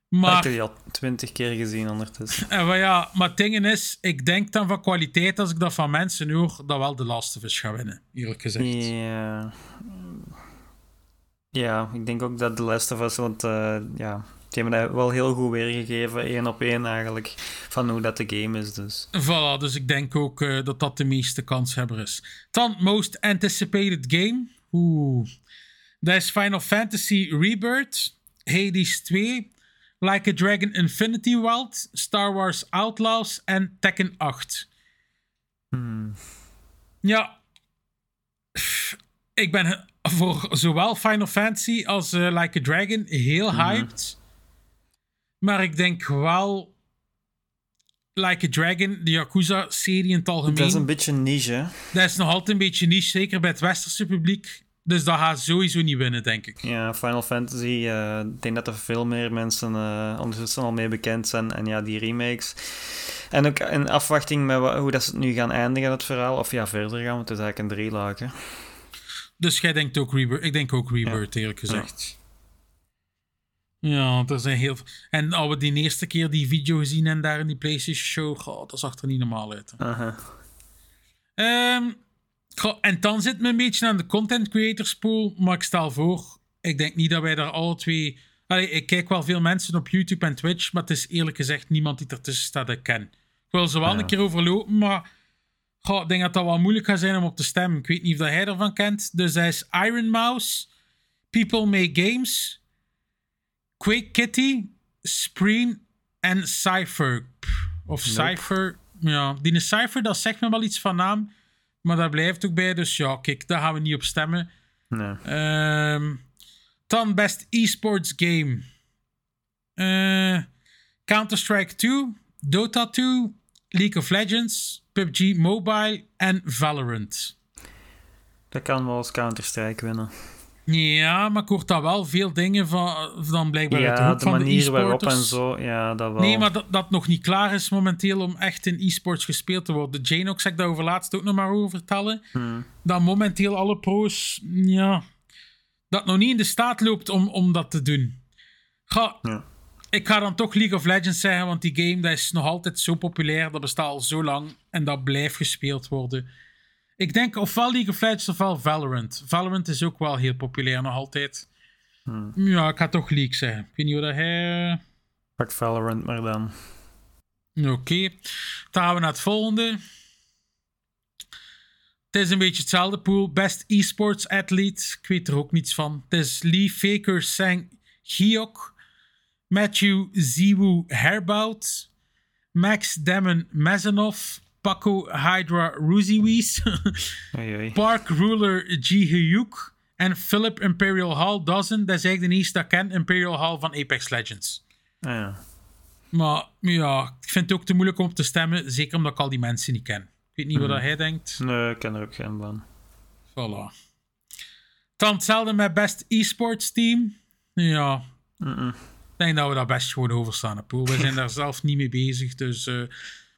Ik Maar heb die al twintig keer gezien ondertussen. En wel ja, maar het ding is, ik denk dan van kwaliteit, als ik dat van mensen hoor, dat wel de Last of Us gaat winnen, eerlijk gezegd. Ja. Ja, ik denk ook dat The Last of Us, want eh, ja, die hebben dat wel heel goed weergegeven, één op één eigenlijk, van hoe dat de game is. Dus. Voilà, dus ik denk ook eh, dat dat de meeste kanshebber is. Dan Most Anticipated Game. Oeh. Dat is Final Fantasy Rebirth, Hades 2, Like a Dragon Infinity Wild, Star Wars Outlaws en Tekken 8. Hmm. Ja. Ik ben voor zowel Final Fantasy als eh, Like a Dragon heel hyped. Maar ik denk wel. Like a Dragon, de Yakuza-serie in het algemeen. Dat is een beetje niche, hè? dat is nog altijd een beetje niche, zeker bij het westerse publiek. Dus dat gaat sowieso niet winnen, denk ik. Ja, Final Fantasy, eh, ik denk dat er veel meer mensen eh, ondertussen al mee bekend zijn. En ja, die remakes. En ook in afwachting met hoe dat ze het nu gaan eindigen, het verhaal. Of ja, verder gaan, want het is eigenlijk een drieluik, hè. Dus jij denkt ook Rebirth. Ik denk ook Rebirth, eerlijk gezegd. Ja, er zijn heel veel. En als we die eerste keer die video gezien en daar in die PlayStation Show, goh, dat zag er niet normaal uit. Ehm, goh, en dan zit me een beetje aan de content creators pool, maar ik stel voor, ik denk niet dat wij daar alle twee. Allee, ik kijk wel veel mensen op YouTube en Twitch, maar het is eerlijk gezegd niemand die ertussen staat dat ik ken. Ik wil ze wel Ja. een keer overlopen, maar goh, ik denk dat dat wel moeilijk gaat zijn om op te stemmen. Ik weet niet of hij ervan kent. Dus hij is Iron Mouse, People Make Games, Quake Kitty, Spreen en Cypher. Of Nope. Cypher. Ja, die Cypher, dat zegt me wel iets van naam. Maar daar blijft ook bij. Dus ja, kijk, daar gaan we niet op stemmen. Nee. Ehm, dan best esports game. Eh, Counter-Strike 2, Dota 2, League of Legends, PUBG Mobile en Valorant. Dat kan wel als Counter-Strike winnen. Ja, maar ik hoor daar wel veel dingen van, dan blijkbaar uit de Ja, hoek de van de manier waarop en e-sporters. zo, ja, dat wel. Nee, maar dat, dat nog niet klaar is momenteel om echt in e-sports gespeeld te worden. Janox zegt daarover laatst ook nog maar over vertellen. Hmm. Dat momenteel alle pro's, ja, dat nog niet in de staat loopt om, om dat te doen. Ga, Ja. Ik ga dan toch League of Legends zeggen, want die game dat is nog altijd zo populair. Dat bestaat al zo lang en dat blijft gespeeld worden. Ik denk ofwel League of Legends ofwel Valorant. Valorant is ook wel heel populair nog altijd. Hmm. Ja, ik ga toch League zeggen. Ik weet niet hoe dat hij... Pak Valorant maar dan. Oké, dan gaan we naar het volgende. Het is een beetje hetzelfde pool. Best esports athlete. Ik weet er ook niets van. Het is Lee Faker Sang Hyok. Matthew Ziwu Herbout. Max Demon Mezanov. Paco Hydra oei. Park Ruler G. Hyuk. En Philip Imperial Hall Dozen. Dat is eigenlijk de eerste dat ik ken. Imperial Hall van Apex Legends. Ah, ja. Maar ja, ik vind het ook te moeilijk om op te stemmen. Zeker omdat ik al die mensen niet ken. Ik weet niet wat hij denkt. Nee, ik ken er ook geen van. Voilà. Dan hetzelfde met Best Esports Team. Ja, ik denk dat we daar best gewoon over staan. Poel. We zijn daar [LAUGHS] zelf niet mee bezig. Dus eh,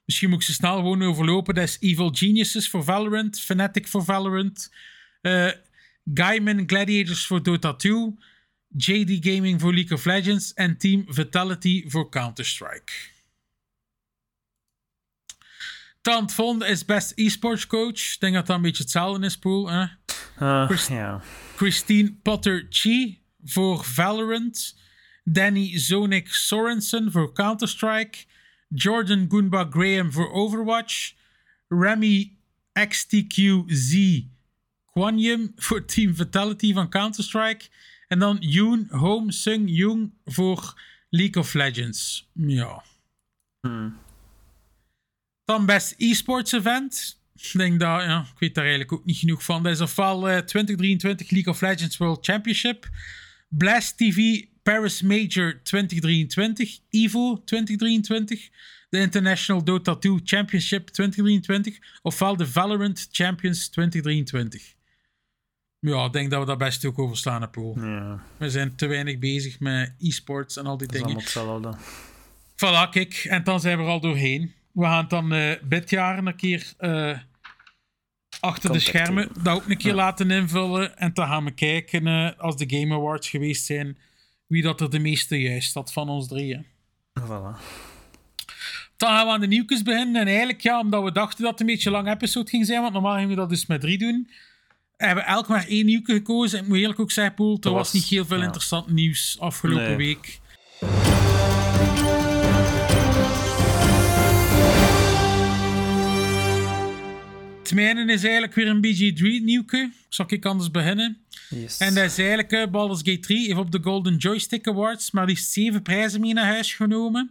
misschien moet ik ze snel gewoon overlopen. Dat is Evil Geniuses voor Valorant. Fnatic voor Valorant. eh Gaiman Gladiators voor Dota 2. JD Gaming voor League of Legends. En Team Vitality voor Counter-Strike. Dan het volgende is Best Esports Coach. Ik denk dat dat een beetje hetzelfde is, Poel. Hè? Ja. Christine Potter-Chi voor Valorant. Danny Zonik Sorensen voor Counter-Strike. Jordan Goomba Graham voor Overwatch. Remy XTQZ Kwanyum voor Team Vitality van Counter-Strike. En dan Yoon Home Sung Jung voor League of Legends. Ja. Dan best esports event. Ik denk dat, ja, ik weet daar eigenlijk ook niet genoeg van. Dat is ofwel eh, 2023 League of Legends World Championship, Blast TV Paris Major 2023, EVO 2023, de International Dota 2 Championship 2023, ofwel de Valorant Champions 2023. Ja, ik denk dat we daar best ook over staan, Paul. ja, We zijn te weinig bezig met e-sports en al die dat is dingen. allemaal hetzelfde. Voilà, kijk. En dan zijn we er al doorheen. We gaan het dan eh dit jaar een keer eh, achter de schermen dat ook een keer Ja. laten invullen. En dan gaan we kijken, eh, als de Game Awards geweest zijn, wie dat er de meeste juist had van ons drieën. Voilà. Dan gaan we aan de nieuwtjes beginnen. En eigenlijk, ja, omdat we dachten dat het een beetje een lang episode ging zijn, want normaal gingen we dat dus met drie doen, hebben we elk maar één nieuwtje gekozen. En ik moet eerlijk ook zeggen, Poel, er was, was- niet heel veel ja. interessant nieuws afgelopen Nee. week. Het mijne is eigenlijk weer een BG3 nieuwke. Zal ik anders beginnen? Yes. En dat is eigenlijk uh, Baldur's Gate 3 heeft op de Golden Joystick Awards maar liefst zeven prijzen mee naar huis genomen.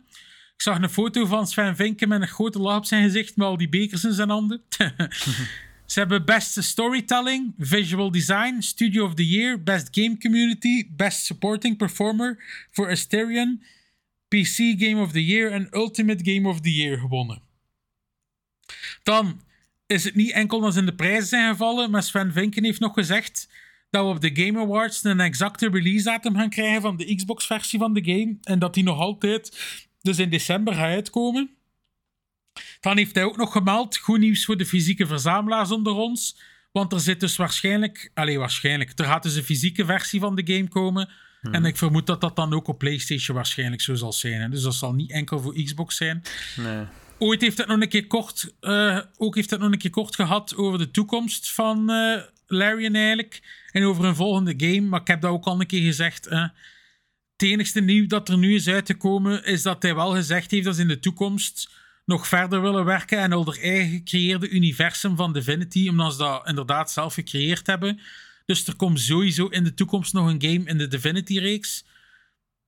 Ik zag een foto van Sven Vinken met een grote lach op zijn gezicht met al die bekers in zijn handen. [LAUGHS] Ze hebben Best Storytelling, Visual Design, Studio of the Year, Best Game Community, Best Supporting Performer voor Asterion, PC Game of the Year en Ultimate Game of the Year gewonnen. Dan is het niet enkel dat ze in de prijzen zijn gevallen, maar Sven Vinken heeft nog gezegd dat we op de Game Awards een exacte release datum gaan krijgen van de Xbox-versie van de game en dat die nog altijd dus in december gaat uitkomen. Dan heeft hij ook nog gemeld, goed nieuws voor de fysieke verzamelaars onder ons, want er zit dus waarschijnlijk, alleen waarschijnlijk, er gaat dus een fysieke versie van de game komen en ik vermoed dat dat dan ook op PlayStation waarschijnlijk zo zal zijn. hè. Dus dat zal niet enkel voor Xbox zijn. Nee. Ooit heeft het nog een keer kort, eh, ook heeft het nog een keer kort gehad over de toekomst van eh Larian eigenlijk. En over een volgende game. Maar ik heb dat ook al een keer gezegd. eh. het enigste nieuw dat er nu is uitgekomen, is dat hij wel gezegd heeft dat ze in de toekomst nog verder willen werken en al haar eigen gecreëerde universum van Divinity, omdat ze dat inderdaad zelf gecreëerd hebben. Dus er komt sowieso in de toekomst nog een game in de Divinity-reeks.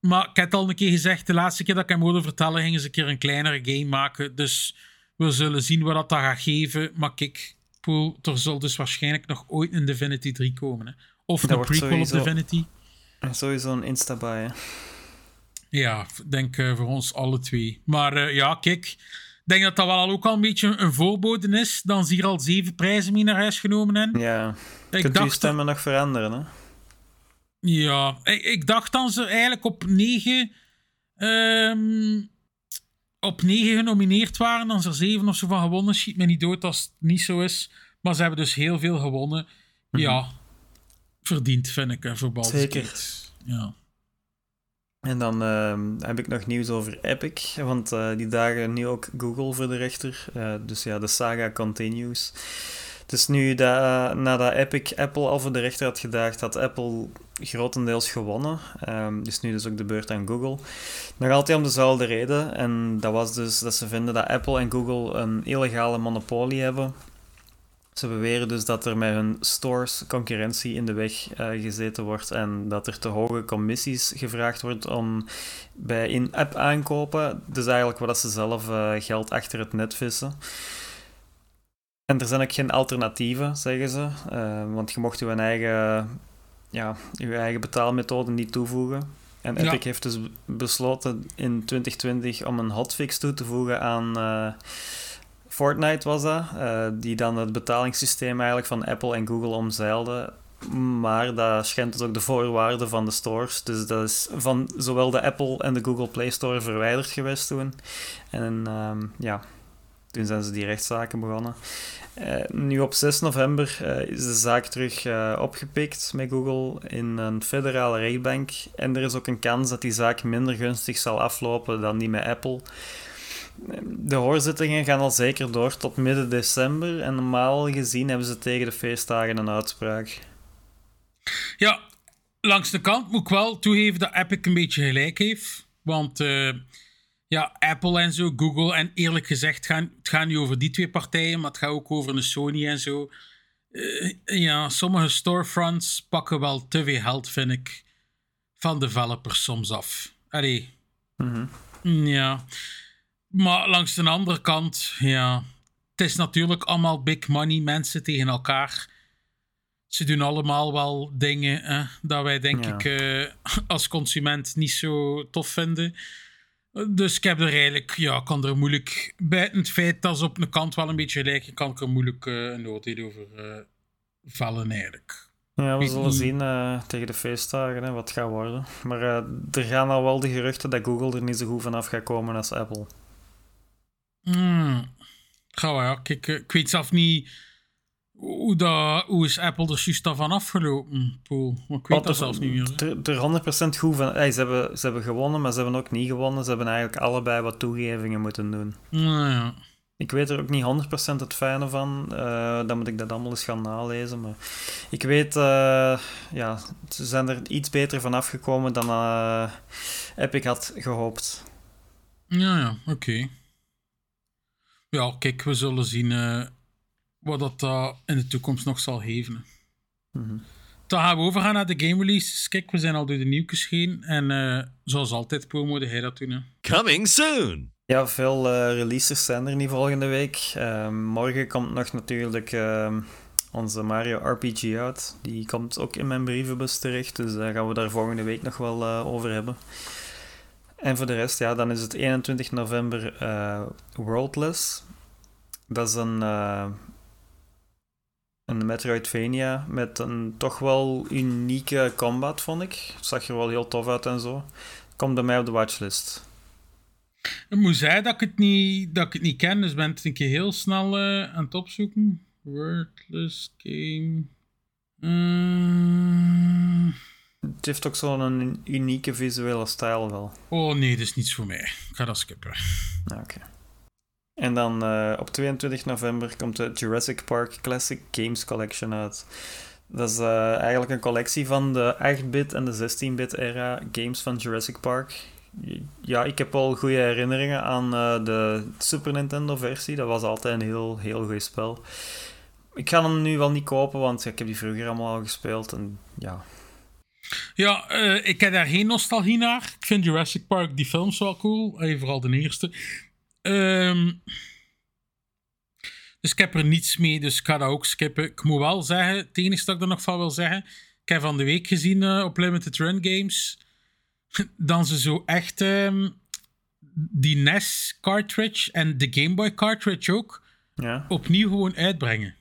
Maar ik heb het al een keer gezegd, de laatste keer dat ik hem hoorde vertellen, gingen ze een keer een kleinere game maken. Dus we zullen zien wat dat, dat gaat geven. Maar kijk, Poel, er zal dus waarschijnlijk nog ooit een Divinity 3 komen. Hè. Of Dat een prequel sowieso- op Divinity. Sowieso een Insta-buy. hè. Ja, denk eh, voor ons alle twee. Maar eh, ja, kijk, ik denk dat dat wel ook al een beetje een voorbode is. Dan zie je al zeven prijzen mee naar huis genomen. En Ja. ik Kunt je dacht, stemmen nog veranderen, hè? Ja, ik, ik dacht dan ze eigenlijk op 9 ehm, op 9 genomineerd waren, dan ze er 7 of zo van gewonnen. Schiet me niet dood als het niet zo is. Maar ze hebben dus heel veel gewonnen. Ja, verdiend vind ik hè, voor Baldur's Zeker. Ja. En dan ehm, heb ik nog nieuws over Epic, want eh, die dagen nu ook Google voor de rechter. Eh, dus ja, de saga continues. Dus nu, dat, nadat Epic Apple al voor de rechter had gedaagd, had Apple grotendeels gewonnen. Ehm, dus nu dus ook de beurt aan Google. Nog altijd om dezelfde reden. En dat was dus dat ze vinden dat Apple en Google een illegale monopolie hebben Ze beweren dus dat er met hun stores concurrentie in de weg eh, gezeten wordt en dat er te hoge commissies gevraagd wordt om bij in-app aankopen. Dus eigenlijk wat ze zelf eh, geld achter het net vissen. En er zijn ook geen alternatieven, zeggen ze. Eh, want je mocht je eigen, ja, je eigen betaalmethode niet toevoegen. En Ja. Epic heeft dus besloten in 2020 om een hotfix toe te voegen aan eh, Fortnite was dat, eh, die dan het betalingssysteem eigenlijk van Apple en Google omzeilde. Maar dat schendt dus ook de voorwaarden van de stores. Dus dat is van zowel de Apple en de Google Play Store verwijderd geweest toen. En ehm, ja, toen zijn ze die rechtszaken begonnen. Eh, nu op 6 november eh, is de zaak terug eh, opgepikt met Google in een federale rechtbank. En er is ook een kans dat die zaak minder gunstig zal aflopen dan die met Apple. De hoorzittingen gaan al zeker door tot midden december. En normaal gezien hebben ze tegen de feestdagen een uitspraak. Ja, langs de kant moet ik wel toegeven dat Epic een beetje gelijk heeft. Want ja, Apple en zo, Google en eerlijk gezegd, gaan, het gaat niet over die twee partijen, maar het gaat ook over een Sony en zo. Eh, ja, sommige storefronts pakken wel te veel geld, vind ik, van developers soms af. Allee. Ja. Maar langs de andere kant, ja. Het is natuurlijk allemaal big money mensen tegen elkaar. Ze doen allemaal wel dingen hè, dat wij, denk Ja. ik, eh, als consument niet zo tof vinden. Dus ik heb er eigenlijk, ja, kan er moeilijk, bij het feit dat ze op een kant wel een beetje lijken, kan ik er moeilijk eh, een oordeel over eh vallen eigenlijk. Ja, we zullen zien eh, tegen de feestdagen hè, wat het gaat worden. Maar er gaan al wel de geruchten dat Google er niet zo goed vanaf gaat komen als Apple. Ga wel, ja. Kijk, ik weet zelf niet hoe, dat, hoe is Apple er juist daarvan afgelopen, Paul. Maar ik weet dat er- zelfs niet meer. Er, er 100% goed van. Ze, hebben, ze hebben gewonnen, maar ze hebben ook niet gewonnen. Ze hebben eigenlijk allebei wat toegevingen moeten doen. Nou ja. Ik weet er ook niet 100% het fijne van. eh, dan moet ik dat allemaal eens gaan nalezen. Maar ik weet, eh, ja, ze zijn er iets beter van afgekomen dan eh, Epic had gehoopt. Ja, ja, oké. Ja, kijk, we zullen zien wat dat eh, in de toekomst nog zal geven. Mhm. Dan gaan we overgaan naar de game releases. Kijk, we zijn al door de nieuwtjes heen. En eh, zoals altijd, moet hij dat doen. Hè. Coming soon. Ja, veel eh, releases zijn er niet volgende week. Ehm, morgen komt nog natuurlijk ehm, onze Mario RPG uit. Die komt ook in mijn brievenbus terecht, dus daar gaan we daar volgende week nog wel eh, over hebben. En voor de rest, ja, dan is het 21 november eh, Worldless. Dat is een, eh, een Metroidvania met een toch wel unieke combat, vond ik. Het zag er wel heel tof uit en zo. Komt bij mij op de watchlist. Ik moet zeggen dat ik het niet, dat ik het niet ken, dus ben het een keer heel snel eh, aan het opzoeken. Wordless game. Mm. Het heeft ook zo'n unieke visuele stijl wel. Oh nee, dat is niets voor mij. Ik ga dat skippen. Ja, Oké. En dan eh, op 22 november komt de Jurassic Park Classic Games Collection uit. Dat is eh, eigenlijk een collectie van de 8-bit en de 16-bit era games van Jurassic Park. Ja, ik heb al goede herinneringen aan eh, de Super Nintendo versie. Dat was altijd een heel, heel goed spel. Ik ga hem nu wel niet kopen, want ik heb die vroeger allemaal al gespeeld. En ja, Ja, ik heb daar geen nostalgie naar. Ik vind Jurassic Park, die films wel cool. Vooral de eerste. Dus ik heb er niets mee, dus ik ga dat ook skippen. Ik moet wel zeggen, het enige dat ik er nog van wil zeggen. Ik heb van de week gezien eh, op Limited Run Games. [LAUGHS] Dan ze zo echt ehm, die NES cartridge en de Game Boy cartridge ook ja. opnieuw gewoon uitbrengen.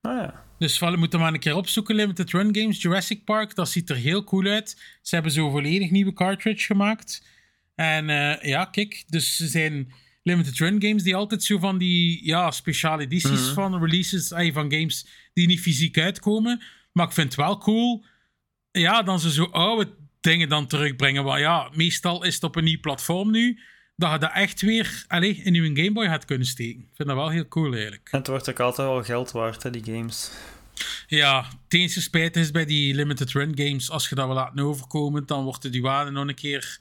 Ah ja. Dus we moeten maar een keer opzoeken. Limited Run Games, Jurassic Park. Dat ziet er heel cool uit. Ze hebben zo'n volledig nieuwe cartridge gemaakt. En eh, ja, kijk. Dus ze zijn Limited Run Games die altijd zo van die ja, speciale edities van releases eh, van games die niet fysiek uitkomen. Maar ik vind het wel cool. Ja, dan ze zo oude dingen dan terugbrengen. Want ja, meestal is het op een nieuw platform nu. Dat je dat echt weer allez, in je Game Boy had kunnen steken. Ik vind dat wel heel cool eigenlijk. En het wordt ook altijd wel geld waard, hè, die games. Ja, het enige spijt is bij die limited run games, als je dat wil laten overkomen, dan wordt de douane nog een keer.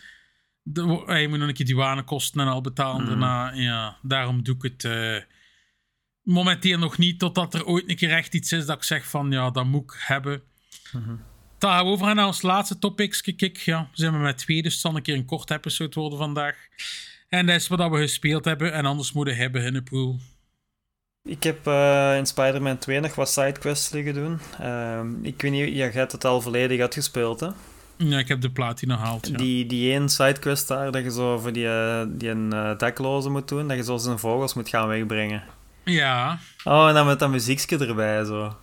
De, je moet nog een keer douanekosten en al betalen daarna. Ja, daarom doe ik het. eh, momenteel nog niet, totdat er ooit een keer echt iets is dat ik zeg van ja, dat moet ik hebben. Dan gaan we overgaan naar ons laatste topics. Kijk, ja, we zijn we met twee, dus het zal een keer een kort episode worden vandaag. En dat is wat we gespeeld hebben, en anders moeten hebben in de pool. Ik heb eh, in Spider-Man 2 nog wat sidequests liggen doen. Ehm, ik weet niet, ja, jij hebt het al volledig uitgespeeld, hè? Ja, ik heb de platina gehaald. Ja. Die, die één sidequest daar, dat je zo voor die, eh, die een eh, dakloze moet doen, dat je zo zijn vogels moet gaan wegbrengen. ja, Oh, en dan met dat muziekje erbij, zo.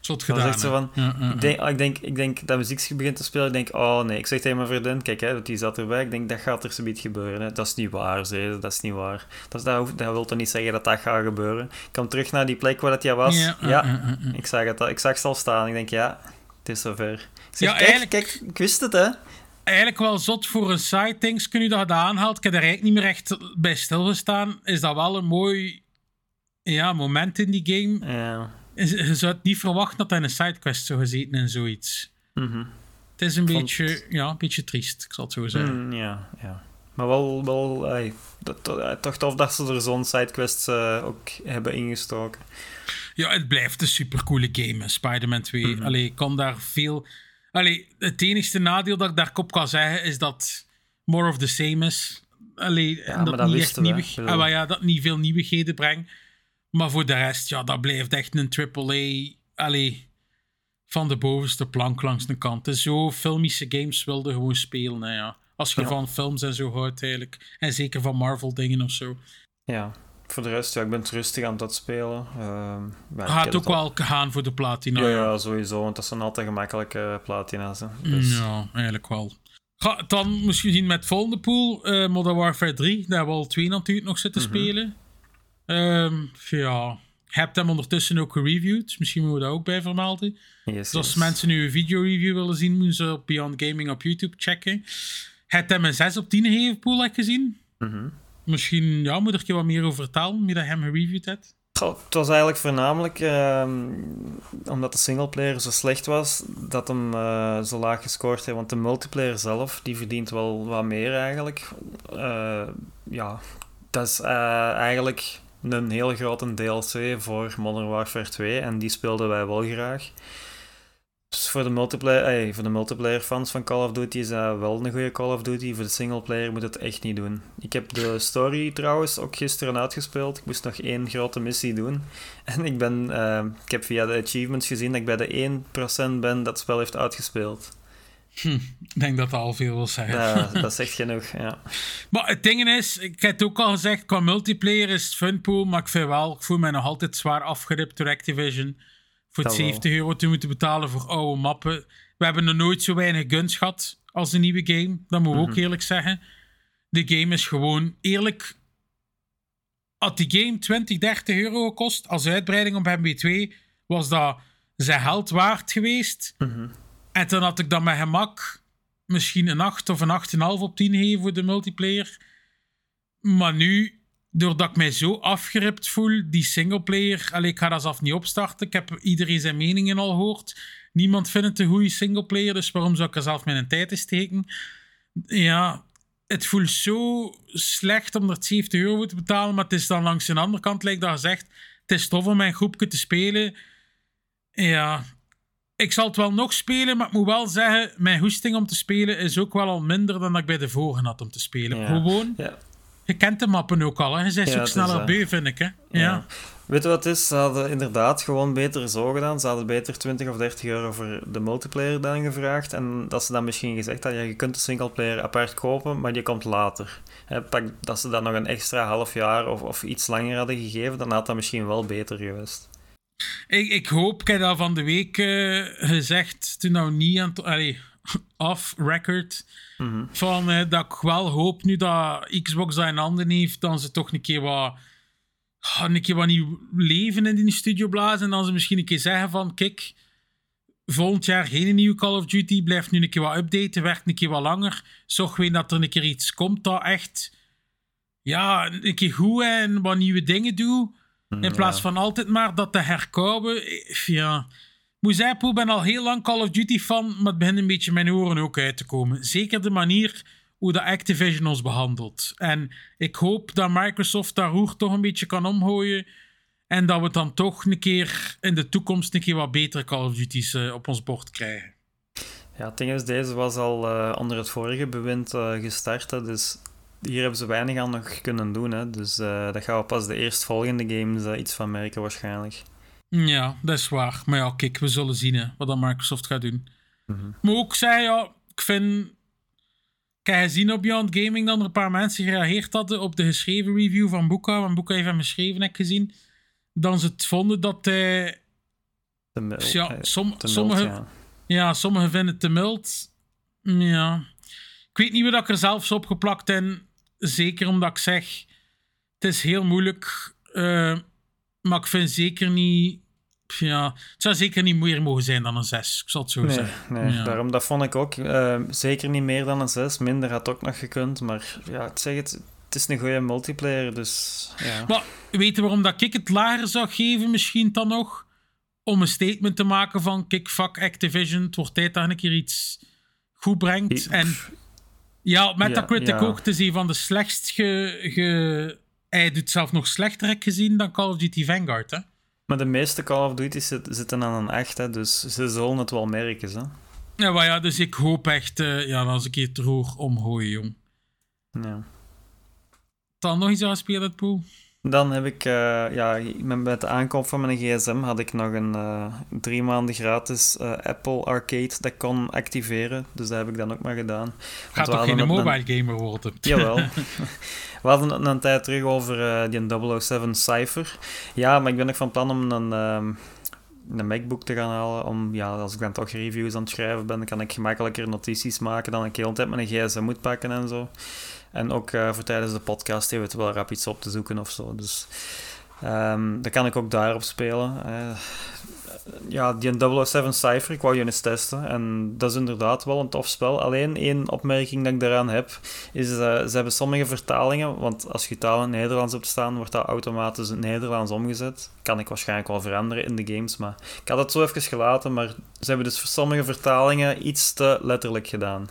zot Dan gedaan. zegt ze van, Ja, ja, ja. Ik denk, ik, denk, ik denk dat muziekje begint te spelen. Ik denk, oh nee. Ik zeg tegen mijn vriendin, kijk, hè, die zat erbij. Ik denk, dat gaat er zoiets gebeuren. Hè. Dat is niet waar, ze. Dat is niet waar. Dat, is- dat, hoeft- dat wil toch niet zeggen dat dat gaat gebeuren. Ik kwam terug naar die plek waar dat jij was. Ja. Ik, zag het, ik zag ze al staan. Ik denk, ja, het is zover. Zeg, Ja, kijk, eigenlijk- kijk, ik wist het, hè. Eigenlijk wel zot voor een side things kun je dat aanhaalt. Ik heb er eigenlijk niet meer echt bij stilgestaan. Is dat wel een mooi ja, moment in die game. Ja. Je zou het niet verwachten dat hij een sidequest zou gezeten en zoiets. Mhm. Het is een Vond- beetje, ja, een beetje triest, ik zal het zo zeggen. Mm, ja, ja. Maar wel, wel ey, toch tof dat ze er zo'n sidequest eh, ook hebben ingestoken. Ja, het blijft een supercoole game, Spider-Man 2. Mhm. Allee, ik kan daar veel... Allee, het enigste nadeel dat ik daarop kan zeggen is dat more of the same is. Allee, en maar dat, dat niet echt we, nieuwig, bedoel- ah, ja, dat niet veel nieuwigheden brengt. Maar voor de rest, ja, dat blijft echt een AAA. Allee, van de bovenste plank langs de kant. Het is zo filmische games wilde gewoon spelen. Hè, ja. Als je Ja. van films en zo houdt, eigenlijk. En zeker van Marvel dingen of zo. Ja, voor de rest, ja, ik ben het rustig aan het spelen. Ehm Gaat heb ook wel gaan voor de platina. Ja, ja, sowieso, want dat zijn altijd gemakkelijke platina's. Hè. Mm, Dus, Ja, eigenlijk wel. Ga, dan misschien zien met volgende pool, eh, Modern Warfare 3. Daar hebben we al twee natuurlijk nog zitten Mhm. spelen. Ehm, ja, heb hem ondertussen ook gereviewd. Misschien moeten we dat ook bij vermelden. yes, Dus als yes. mensen nu een video-review willen zien, moeten ze op Beyond Gaming op YouTube checken. Het hem een 6 op 10 gegeven, pool, heb ik gezien. Mhm. Misschien ja, moet ik je wat meer over vertellen, nu dat je hem gereviewd hebt. Het was eigenlijk voornamelijk ehm, omdat de singleplayer zo slecht was, dat hem eh, zo laag gescoord heeft. Want de multiplayer zelf, die verdient wel wat meer eigenlijk. Eh, ja, dat is eh, eigenlijk een heel grote DLC voor Modern Warfare 2 en die speelden wij wel graag. Dus voor de multiplayer, ey, voor de multiplayer fans van Call of Duty is dat wel een goede Call of Duty. Voor de singleplayer moet het echt niet doen. Ik heb de story trouwens ook gisteren uitgespeeld. Ik moest nog één grote missie doen. [LAUGHS] En ik ben, eh, ik heb via de achievements gezien dat ik bij de 1% ben dat spel heeft uitgespeeld. Ik denk dat dat al veel wil zeggen. Dat, [LAUGHS] dat is echt genoeg, ja. Maar het ding is, ik heb het ook al gezegd, qua multiplayer is het funpool, maar ik vind wel, ik voel mij nog altijd zwaar afgeript door Activision. Voor het Dat wel. 70 euro te moeten betalen voor oude mappen. We hebben nog nooit zo weinig guns gehad als een nieuwe game. Dat moeten we ook eerlijk zeggen. De game is gewoon eerlijk. Had die game 20, 30 euro gekost als uitbreiding op MB2, was dat zijn geld waard geweest. En dan had ik dan met gemak misschien een 8 of een 8,5 op 10 gegeven voor de multiplayer. Maar nu, doordat ik mij zo afgeript voel, die singleplayer, allee, ik ga dat zelf niet opstarten. Ik heb iedereen zijn meningen al gehoord. Niemand vindt het een goede singleplayer, dus waarom zou ik er zelf mijn tijd in steken? Ja, het voelt zo slecht om er 70 euro voor te betalen, maar het is dan langs de andere kant, lijkt dat gezegd, het is tof om mijn groepje te spelen. Ja, ik zal het wel nog spelen, maar ik moet wel zeggen, mijn hoesting om te spelen is ook wel al minder dan dat ik bij de vorige had om te spelen. Ja. Gewoon, ja. Je kent de mappen ook al, hè. je bent Ja, ook is sneller dat. beu, vind ik. Hè? Ja. Weet je wat het is? Ze hadden inderdaad gewoon beter zo gedaan. Ze hadden beter 20 of 30 euro voor de multiplayer dan gevraagd. En dat ze dan misschien gezegd hadden, ja, je kunt de singleplayer apart kopen, maar die komt later. Pak dat ze dat nog een extra half jaar of, of iets langer hadden gegeven, dan had dat misschien wel beter geweest. Ik, ik hoop, ik heb dat van de week eh, gezegd, toen nou niet aan het... allee, off record, van eh, dat ik wel hoop nu dat Xbox dat in handen heeft, dan ze toch een keer wat... ah, Een keer wat nieuw leven in die studio blazen en dan ze misschien een keer zeggen van, kijk, volgend jaar geen nieuwe Call of Duty, blijft nu een keer wat updaten, werkt een keer wat langer, zorg weer dat er een keer iets komt dat echt, ja, een keer goed is en wat nieuwe dingen doet. In plaats van altijd maar dat te herkouwen. eh, Ja. Moet zeggen, Poel, ben al heel lang Call of Duty fan, maar het begint een beetje mijn oren ook uit te komen. Zeker de manier hoe de Activision ons behandelt. En ik hoop dat Microsoft daar roer toch een beetje kan omgooien. En dat we dan toch een keer in de toekomst een keer wat betere Call of Duty's eh, op ons bord krijgen. Ja, het is, deze was al eh, onder het vorige bewind eh, gestart. Dus hier hebben ze weinig aan nog kunnen doen. Hè, dus dat gaan we pas de eerstvolgende games iets van merken waarschijnlijk. Ja, dat is waar. Maar ja, kijk, we zullen zien hè, wat dan Microsoft gaat doen. Mhm. Maar ook zei, ja, ik vind... Ik heb gezien op Beyond Gaming dat er een paar mensen gereageerd hadden op de geschreven review van Boeka. Want Boeka heeft hem geschreven, heb ik gezien. Dan ze het vonden dat hij... Te mil- Ja, eh, som- te mild, sommige- ja. Ja, sommigen vinden het te mild. Ja. Ik weet niet wat ik er zelfs op geplakt heb. Zeker omdat ik zeg... Het is heel moeilijk. eh, maar ik vind zeker niet... Ja, het zou zeker niet meer mogen zijn dan een 6. Ik zal het zo Nee, zeggen. nee Ja. daarom dat vond ik ook. eh, zeker niet meer dan een 6. Minder had ook nog gekund. Maar ja, ik zeg het, het is een goede multiplayer. Dus ja. Maar weet je waarom dat ik het lager zou geven misschien dan nog? Om een statement te maken van... Kijk, fuck Activision. Het wordt tijd dat je een keer iets goed brengt. En ja, Metacritic Ja, ja. ook. Het is een van de slechtst ge... ge... Hij doet het zelf nog slechter ik gezien dan Call of Duty Vanguard, hè? Maar de meeste Call of Duty zit- zitten aan een 8. Hè, dus ze zullen het wel merken. Hè. Ja, maar ja, dus ik hoop echt... eh, ja, als ik het roer omgooien, jong. Ja. Dan nog iets aanspelen, Poel? Dan heb ik, eh, ja, met de aankoop van mijn gsm had ik nog een eh, drie maanden gratis eh, Apple Arcade dat kon activeren. Dus dat heb ik dan ook maar gedaan. Gaat toch geen een- mobile gamer worden? [LAUGHS] [LAUGHS] Jawel. We hadden het een tijd terug over die 007 Cypher. Ja, maar ik ben nog van plan om een, ehm, een MacBook te gaan halen. Om, ja, als ik dan toch reviews aan het schrijven ben, kan ik gemakkelijker notities maken dan ik heel tijd met een gsm moet pakken en zo. En ook eh, voor tijdens de podcast eventueel rap iets op te zoeken of zo. Dus ehm dan kan ik ook daarop spelen. Eh, ja, die 007 Cypher, ik wou je eens testen. En dat is inderdaad wel een tof spel. Alleen één opmerking dat ik daaraan heb, is uh, ze hebben sommige vertalingen, want als je taal in het Nederlands hebt staan, wordt dat automatisch in het Nederlands omgezet. Kan ik waarschijnlijk wel veranderen in de games, maar ik had het zo even gelaten, maar ze hebben dus voor sommige vertalingen iets te letterlijk gedaan.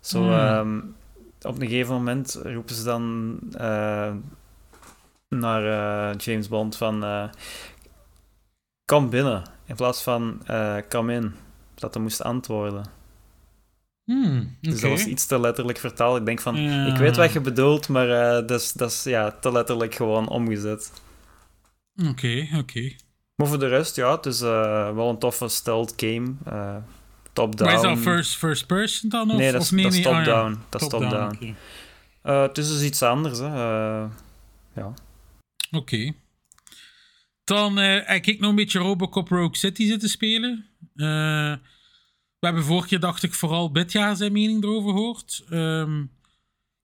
Zo, Hmm. ehm, op een gegeven moment roepen ze dan eh, naar eh, James Bond van eh, kom binnen, in plaats van kom in, dat hij moest antwoorden. Hmm, Dus dat was iets te letterlijk vertaald. Ik denk van, Ja. ik weet wat je bedoelt, maar eh, dat is, dat is ja, te letterlijk gewoon omgezet. Oké, oké. Maar voor de rest, ja, het is eh, wel een toffe stealth game. top-down. Maar is dat first, first person dan? Of, Nee, dat is, dat is ah, ja. top-down. dat is top-down. het is dus iets anders, hè. Ja. Oké. Dan eh, heb ik nog een beetje Robocop Rogue City zitten spelen. Eh, we hebben vorige keer, dacht ik, vooral Bitjaar zijn mening erover gehoord. Ehm,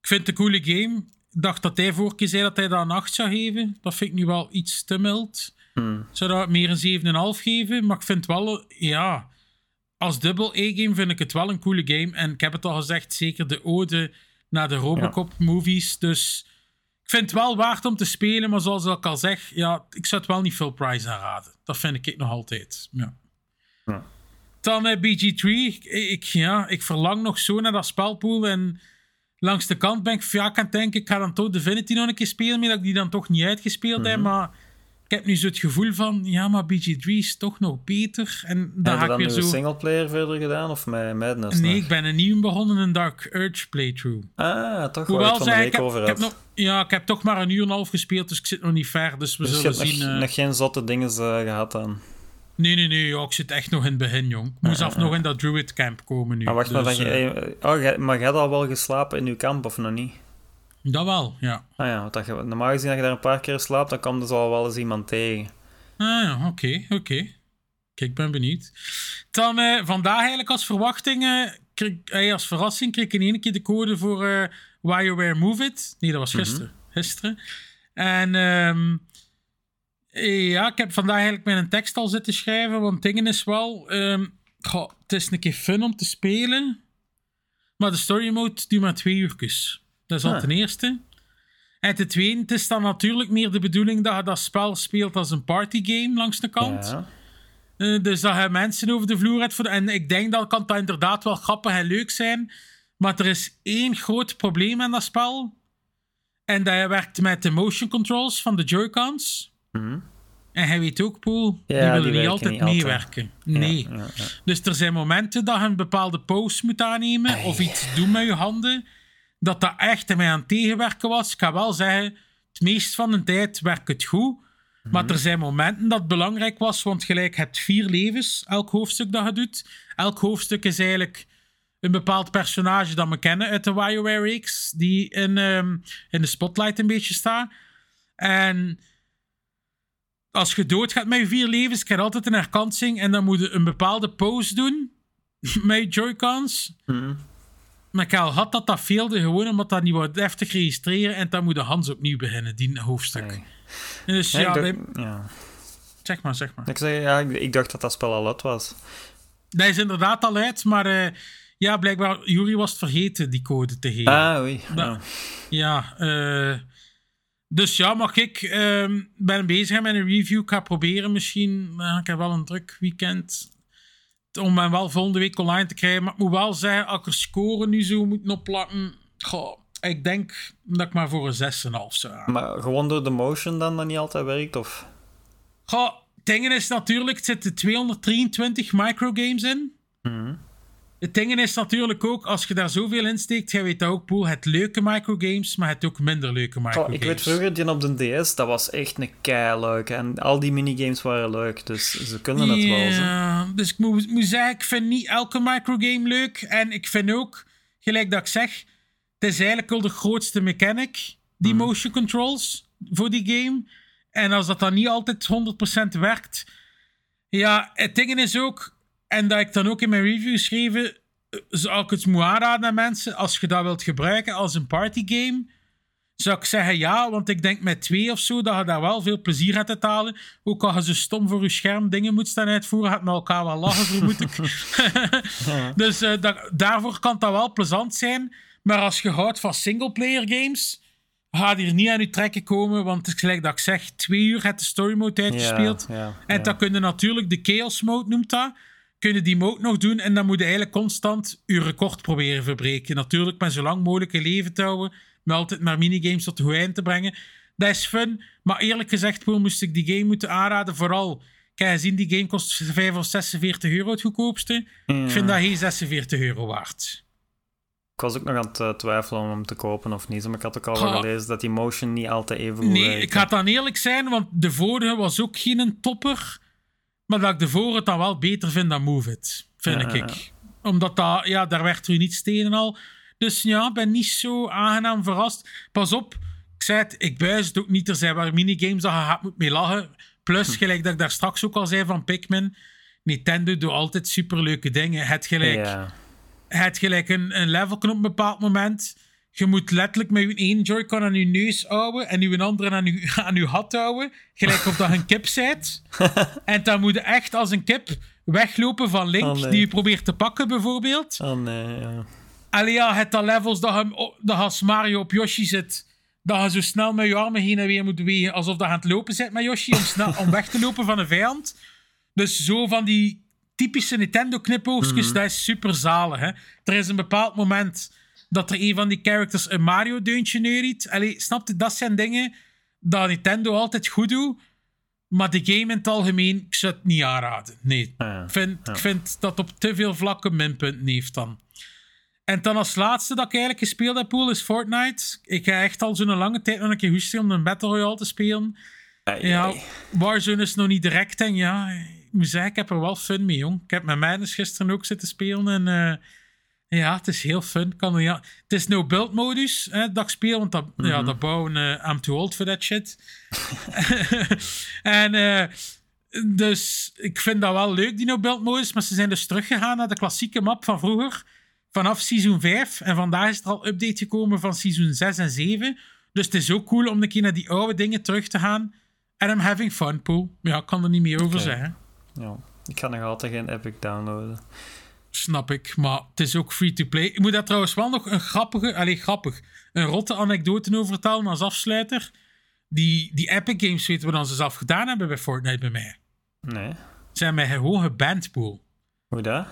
ik vind het een coole game. Ik dacht dat hij vorige keer zei dat hij dat een 8 zou geven. Dat vind ik nu wel iets te mild. Hmm. Zou dat meer een 7,5 geven. Maar ik vind wel, ja... Als dubbel E-game vind ik het wel een coole game. En ik heb het al gezegd, zeker de ode naar de Robocop-movies. Dus vind het wel waard om te spelen. Maar zoals ik al zeg, ja, ik zou het wel niet veel prijs aanraden. Dat vind ik nog altijd. Ja. Ja. Dan eh, BG3. Ik, ik, ja, ik verlang nog zo naar dat spelpool. En langs de kant ben ik vaak aan het denken... Ik ga dan toch Divinity nog een keer spelen. Maar dat ik die dan toch niet uitgespeeld heb. Maar ik heb nu zo het gevoel van... Ja, maar BG3 is toch nog beter. En dan Heb je dan weer zo... singleplayer verder gedaan of met Madness? Nee, nog? ik ben een nieuw begonnen, een Dark Urge playthrough. Ah, toch wel Hoewel ik van de zeg, week ik heb, over ik heb nog, ja, ik heb toch maar een uur en een half gespeeld, dus ik zit nog niet ver. Dus we Dus zullen zien. nog, eh. nog geen zotte dingen eh, gehad dan. Nee, nee, nee, ja, ik zit echt nog in het begin, jong. Ik moet zelf nog in dat Druid camp komen nu. Maar wacht maar, dus, je, eh, oh, jij- maar jij had al wel geslapen in uw kamp of nog niet? Dat wel, ja. Ah ja, want dat je, normaal gezien als je daar een paar keer slaapt, dan komt er zo wel eens iemand tegen. Ah ja, oké, oké. Kijk, ik ben benieuwd. Dan eh, vandaag eigenlijk als verwachting, eh, eh, als verrassing, kreeg ik in één keer de code voor eh WarioWare Move It. Nee, dat was gisteren. Gisteren. En ehm, eh, ja, ik heb vandaag eigenlijk met een tekst al zitten schrijven, want dingen is wel... ehm, goh, het is een keer fun om te spelen, maar de story mode duurt maar twee uurtjes. Dat is al Ah. ten eerste. En ten tweede, het is dan natuurlijk meer de bedoeling dat je dat spel speelt als een partygame langs de kant. Ja. Eh, dus dat je mensen over de vloer hebt. Voor de- en ik denk dat kan dat inderdaad wel grappig en leuk zijn. Maar er is één groot probleem aan dat spel. En dat je werkt met de motion controls van de Joy-Cons. Mhm. En hij weet ook, Poel, die willen die niet altijd meewerken. Nee. Ja, ja, ja. Dus er zijn momenten dat je een bepaalde pose moet aannemen of iets doen met je handen. Dat dat echt mij aan het tegenwerken was. Ik ga wel zeggen, het meest van de tijd werkt het goed. Maar er zijn momenten dat het belangrijk was, want gelijk je hebt vier levens, elk hoofdstuk dat je doet. Elk hoofdstuk is eigenlijk een bepaald personage dat we kennen uit de WarioWare-reeks, die in, ehm, in de spotlight een beetje staat. En als je doodgaat met je vier levens, krijg je altijd een herkansing en dan moet je een bepaalde pose doen [LAUGHS] met Joy-Cons. Ik al had dat dat veelde gewoon omdat dat niet wordt deftig registreren en dan moet de Hans opnieuw beginnen, die hoofdstuk. Nee. En dus ja, Ja, zeg maar, zeg maar. Ik, zeg, ja, ik, ik dacht dat dat spel al uit was. Dat is inderdaad al uit, maar eh, ja, blijkbaar, Jury was het vergeten die code te geven. Ah, oei. Da- Ja. Ja, eh, dus ja, mag ik ehm, ben bezig met een review. Ik ga proberen misschien. ik heb wel een druk weekend. Om hem wel volgende week online te krijgen. Maar ik moet wel zeggen, als ik er scoren nu zo moet opplakken. Goh, ik denk dat ik maar voor een 6,5 zou gaan. Maar gewoon door de motion dan dat niet altijd werkt? Of? Goh, het ding is natuurlijk, er zitten 223 microgames in. Het ding is natuurlijk ook, als je daar zoveel in steekt, jij weet dat ook, Poel, het leuke microgames, maar het ook minder leuke microgames. ik weet vroeger, die op de DS, dat was echt een kei leuk. En al die minigames waren leuk, dus ze kunnen het wel. Zo. Dus ik moet, moet zeggen, ik vind niet elke microgame leuk. En ik vind ook, gelijk dat ik zeg, het is eigenlijk wel de grootste mechanic, die Mhm. motion controls voor die game. En als dat dan niet altijd 100% werkt. Ja, het ding is ook, en dat ik dan ook in mijn review schreven, eh, zou ik het moet aanraden aan mensen, als je dat wilt gebruiken als een partygame, zou ik zeggen ja, want ik denk met twee of zo dat je daar wel veel plezier uit te halen. Ook al je zo stom voor je scherm dingen moet staan uitvoeren, gaat met elkaar wel lachen, vermoed ik. [LAUGHS] [LAUGHS] dus eh, daarvoor kan dat wel plezant zijn. Maar als je houdt van singleplayer games, ga hier niet aan je trekken komen, want het is gelijk dat ik zeg, twee uur heb de story mode uitgespeeld. Ja, ja, En ja. dan kun je natuurlijk de chaos mode, noemt dat. Kun je die mode nog doen en dan moet je eigenlijk constant je record proberen verbreken. Natuurlijk met zo lang mogelijk je leven te houden, met altijd maar minigames tot goed eind te brengen. Dat is fun, maar eerlijk gezegd, Poel, moest ik die game moeten aanraden. Vooral, kijk, gezien die game kost 5 of 46 euro het goedkoopste. Ik vind dat geen 46 euro waard. Ik was ook nog aan het eh, twijfelen om hem te kopen of niet. Maar ik had ook al wel gelezen dat die motion niet altijd even goed Nee, werkt. ik ga dan eerlijk zijn, want de vorige was ook geen topper. Maar dat ik de vorige dan wel beter vind dan Move It, vind Ja, ik. Omdat dat, ja, daar werd er niet stenen al. Dus ja, ik ben niet zo aangenaam verrast. Pas op, ik zei het, ik buis het ook niet. Er zijn waar minigames dat je gaat moet mee lachen. Plus, Hm. gelijk dat ik daar straks ook al zei van Pikmin. Nintendo doet altijd superleuke dingen. Het gelijk Ja. hebt gelijk een, een level op een bepaald moment. Je moet letterlijk met je één Joy-Con aan je neus houden en je andere aan je, [LAUGHS] aan je hat houden. Gelijk of dat een kip bent. [LAUGHS] en dan moet je echt als een kip weglopen van Link, Oh, nee. die je probeert te pakken bijvoorbeeld. Oh nee, ja. Allee ja, het dat levels dat, op- dat als Mario op Yoshi zit, dat je zo snel met je armen heen en weer moet bewegen, alsof dat je aan het lopen zit met Yoshi, om, snel, om weg te lopen van een vijand. Dus zo van die typische Nintendo-knipoogstjes, dat is super zalig. Hè? Er is een bepaald moment dat er een van die characters een Mario-deuntje neuriet. Allee, snap je? Dat zijn dingen dat Nintendo altijd goed doet. Maar de game in het algemeen, ik zou het niet aanraden. Nee. Ja. Ik, vind, ik vind dat op te veel vlakken minpunten heeft dan. En dan als laatste dat ik eigenlijk gespeeld heb, Poel, is Fortnite. Ik ga echt al zo'n lange tijd nog een keer hoesten om een Battle Royale te spelen. Ai, Ja, ai. Warzone is nog niet direct. En ja, ik moet zeggen, ik heb er wel fun mee, jong. Ik heb met Madness gisteren ook zitten spelen. En eh, ja, het is heel fun. Kan er, ja. Het is no build modus hè, dat ik speel, want dat, ja, dat bouwen, eh, I'm too old for that shit. [LAUGHS] en eh, dus ik vind dat wel leuk, die no build modus. Maar ze zijn dus teruggegaan naar de klassieke map van vroeger. Vanaf seizoen 5. En vandaag is er al update gekomen van seizoen 6 en 7. Dus het is ook cool om een keer naar die oude dingen terug te gaan. En I'm having fun, Poel. Ja, ik kan er niet meer over zeggen. Ja. Ik ga nog altijd geen Epic downloaden. Snap ik, maar het is ook free to play. Ik moet daar trouwens wel nog een grappige, allez, grappig, een rotte anekdote over vertellen als afsluiter. Die, die Epic Games weten we dan ze zelf gedaan hebben bij Fortnite bij mij. Nee. Ze zijn mij gewoon geband, Poel. Hoe dat?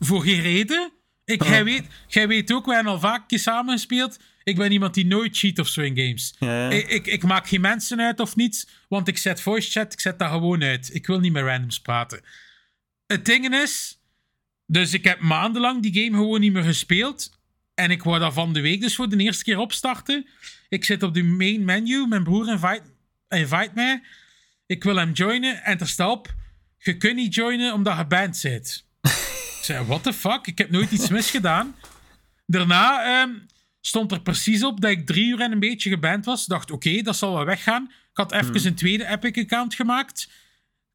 Voor geen reden. Ik, jij, weet, jij weet ook, wij hebben al vaak keer samen gespeeld. Ik ben iemand die nooit cheat of zo in games. Ja, ja. Ik, ik, ik maak geen mensen uit of niets, want ik zet voice chat, ik zet dat gewoon uit. Ik wil niet met randoms praten. Het ding is, dus ik heb maandenlang die game gewoon niet meer gespeeld. En ik wou dat van de week dus voor de eerste keer opstarten. Ik zit op de main menu, mijn broer invite, invite mij. Ik wil hem joinen en er staat op, je kunt niet joinen omdat je band zit. [LAUGHS] ik zei, what the fuck? Ik heb nooit iets misgedaan. Daarna ehm, stond er precies op dat ik drie uur en een beetje geband was. Ik dacht, oké, dat zal wel weggaan. Ik had even een tweede Epic-account gemaakt.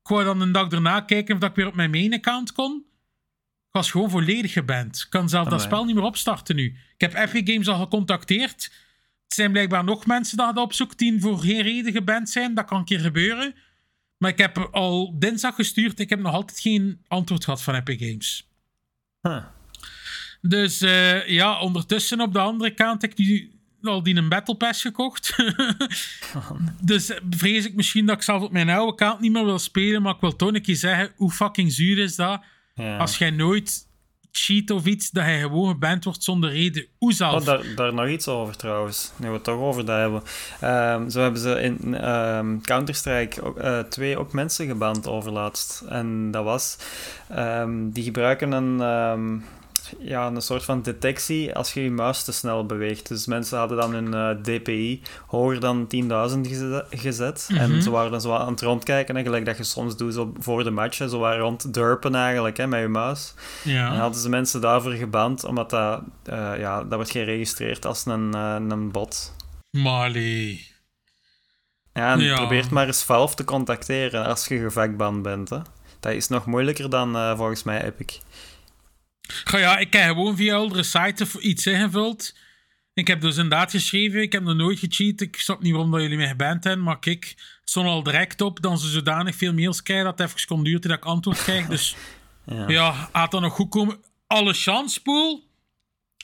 Ik wou dan een dag daarna kijken of dat ik weer op mijn main-account kon. Was gewoon volledig geband. Ik kan zelf dat spel niet meer opstarten nu. Ik heb Epic Games al gecontacteerd. Het zijn blijkbaar nog mensen dat opzoeken die voor geen reden geband zijn. Dat kan een keer gebeuren. Maar ik heb al dinsdag gestuurd. Ik heb nog altijd geen antwoord gehad van Epic Games. Huh. Dus eh, ja, ondertussen op de andere kant heb ik nu al die een Battle Pass gekocht. [LAUGHS] dus eh, vrees ik misschien dat ik zelf op mijn oude kant niet meer wil spelen. Maar ik wil toch een keer zeggen, hoe fucking zuur is dat? Ja. Als jij nooit cheat of iets, dat hij gewoon geband wordt zonder reden. Hoe zelf? Oh, daar, daar nog iets over trouwens, nu we het toch over dat hebben. Ehm, zo hebben ze in ehm, Counter-Strike ook, eh, twee ook mensen geband overlaatst. En dat was, ehm, die gebruiken een, ja, een soort van detectie als je je muis te snel beweegt. Dus mensen hadden dan hun eh, DPI hoger dan 10.000 geze- gezet. En ze waren dan zo aan het rondkijken, hè, gelijk dat je soms doet zo voor de match. Hè, zo waren rond durpen eigenlijk hè, met je muis. En ja. hadden ze mensen daarvoor geband, omdat dat, eh, ja, dat wordt geregistreerd als een, eh, een bot. Marley. Ja, en Ja. probeer maar eens Valve te contacteren als je gevakband bent. Hè. Dat is nog moeilijker dan volgens mij Epic. Ga ja, ik heb gewoon via oudere sites of iets ingevuld. Ik heb dus inderdaad geschreven, ik heb nog nooit gecheat. Ik snap niet waarom dat jullie mij geband hebben, maar kijk, het stond al direct op. Dan ze zodanig veel mails krijgen dat het even kon duren dat ik antwoord krijg. Dus [LAUGHS] Ja. ja, gaat dat nog goed komen. Alle chance, Poel,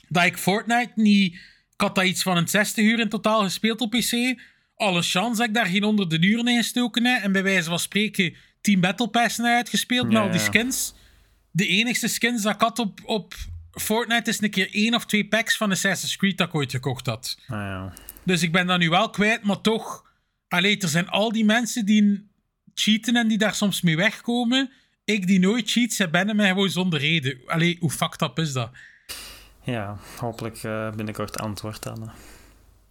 dat ik Fortnite niet... Ik had dat iets van een 60 uur in totaal gespeeld op PC. Alle chance dat ik daar geen onder de uren in gestoken heb. En bij wijze van spreken 10 Battle Passen uitgespeeld met al die skins. De enigste skins dat ik had op, op Fortnite is een keer één of twee packs van Assassin's Creed dat ik ooit gekocht had. Ah, ja. Dus ik ben dat nu wel kwijt, maar toch... Allee, er zijn al die mensen die cheaten en die daar soms mee wegkomen. Ik die nooit cheat, ze bennen mij gewoon zonder reden. Allee, hoe fucked up is dat? ja, hopelijk eh, binnenkort antwoord dan. hè.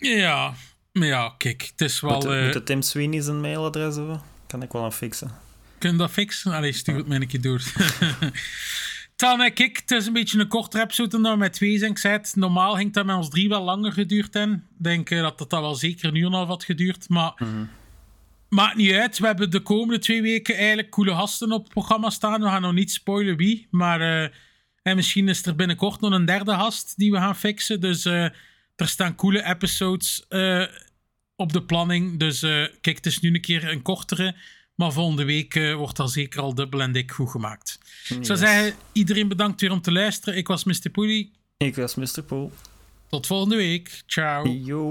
Ja, maar ja, kijk, het is wel... Moet, eh moet de Tim Sweeney zijn mailadres hebben? Kan ik wel aan fixen. Kun je dat fixen? Allee, stuur het mij een keer door. [LAUGHS] Dan, eh, kijk, het is een beetje een kortere episode dan met twee zijn. Ik het, normaal ging dat met ons drie wel langer geduurd hebben. Ik denk eh, dat dat dan wel zeker uur en half had geduurd. Maar maakt niet uit. We hebben de komende twee weken eigenlijk coole gasten op het programma staan. We gaan nog niet spoilen wie. Maar eh, en misschien is er binnenkort nog een derde gast die we gaan fixen. Dus eh, er staan coole episodes op de planning. Dus kijk, het is nu een keer een kortere. Maar volgende week eh, wordt dat zeker al dubbel en dik goed gemaakt. Ik zou zeggen, iedereen bedankt weer om te luisteren. Ik was Mr. Poelie. Ik was Mr. Pool. Tot volgende week. Ciao. Yo.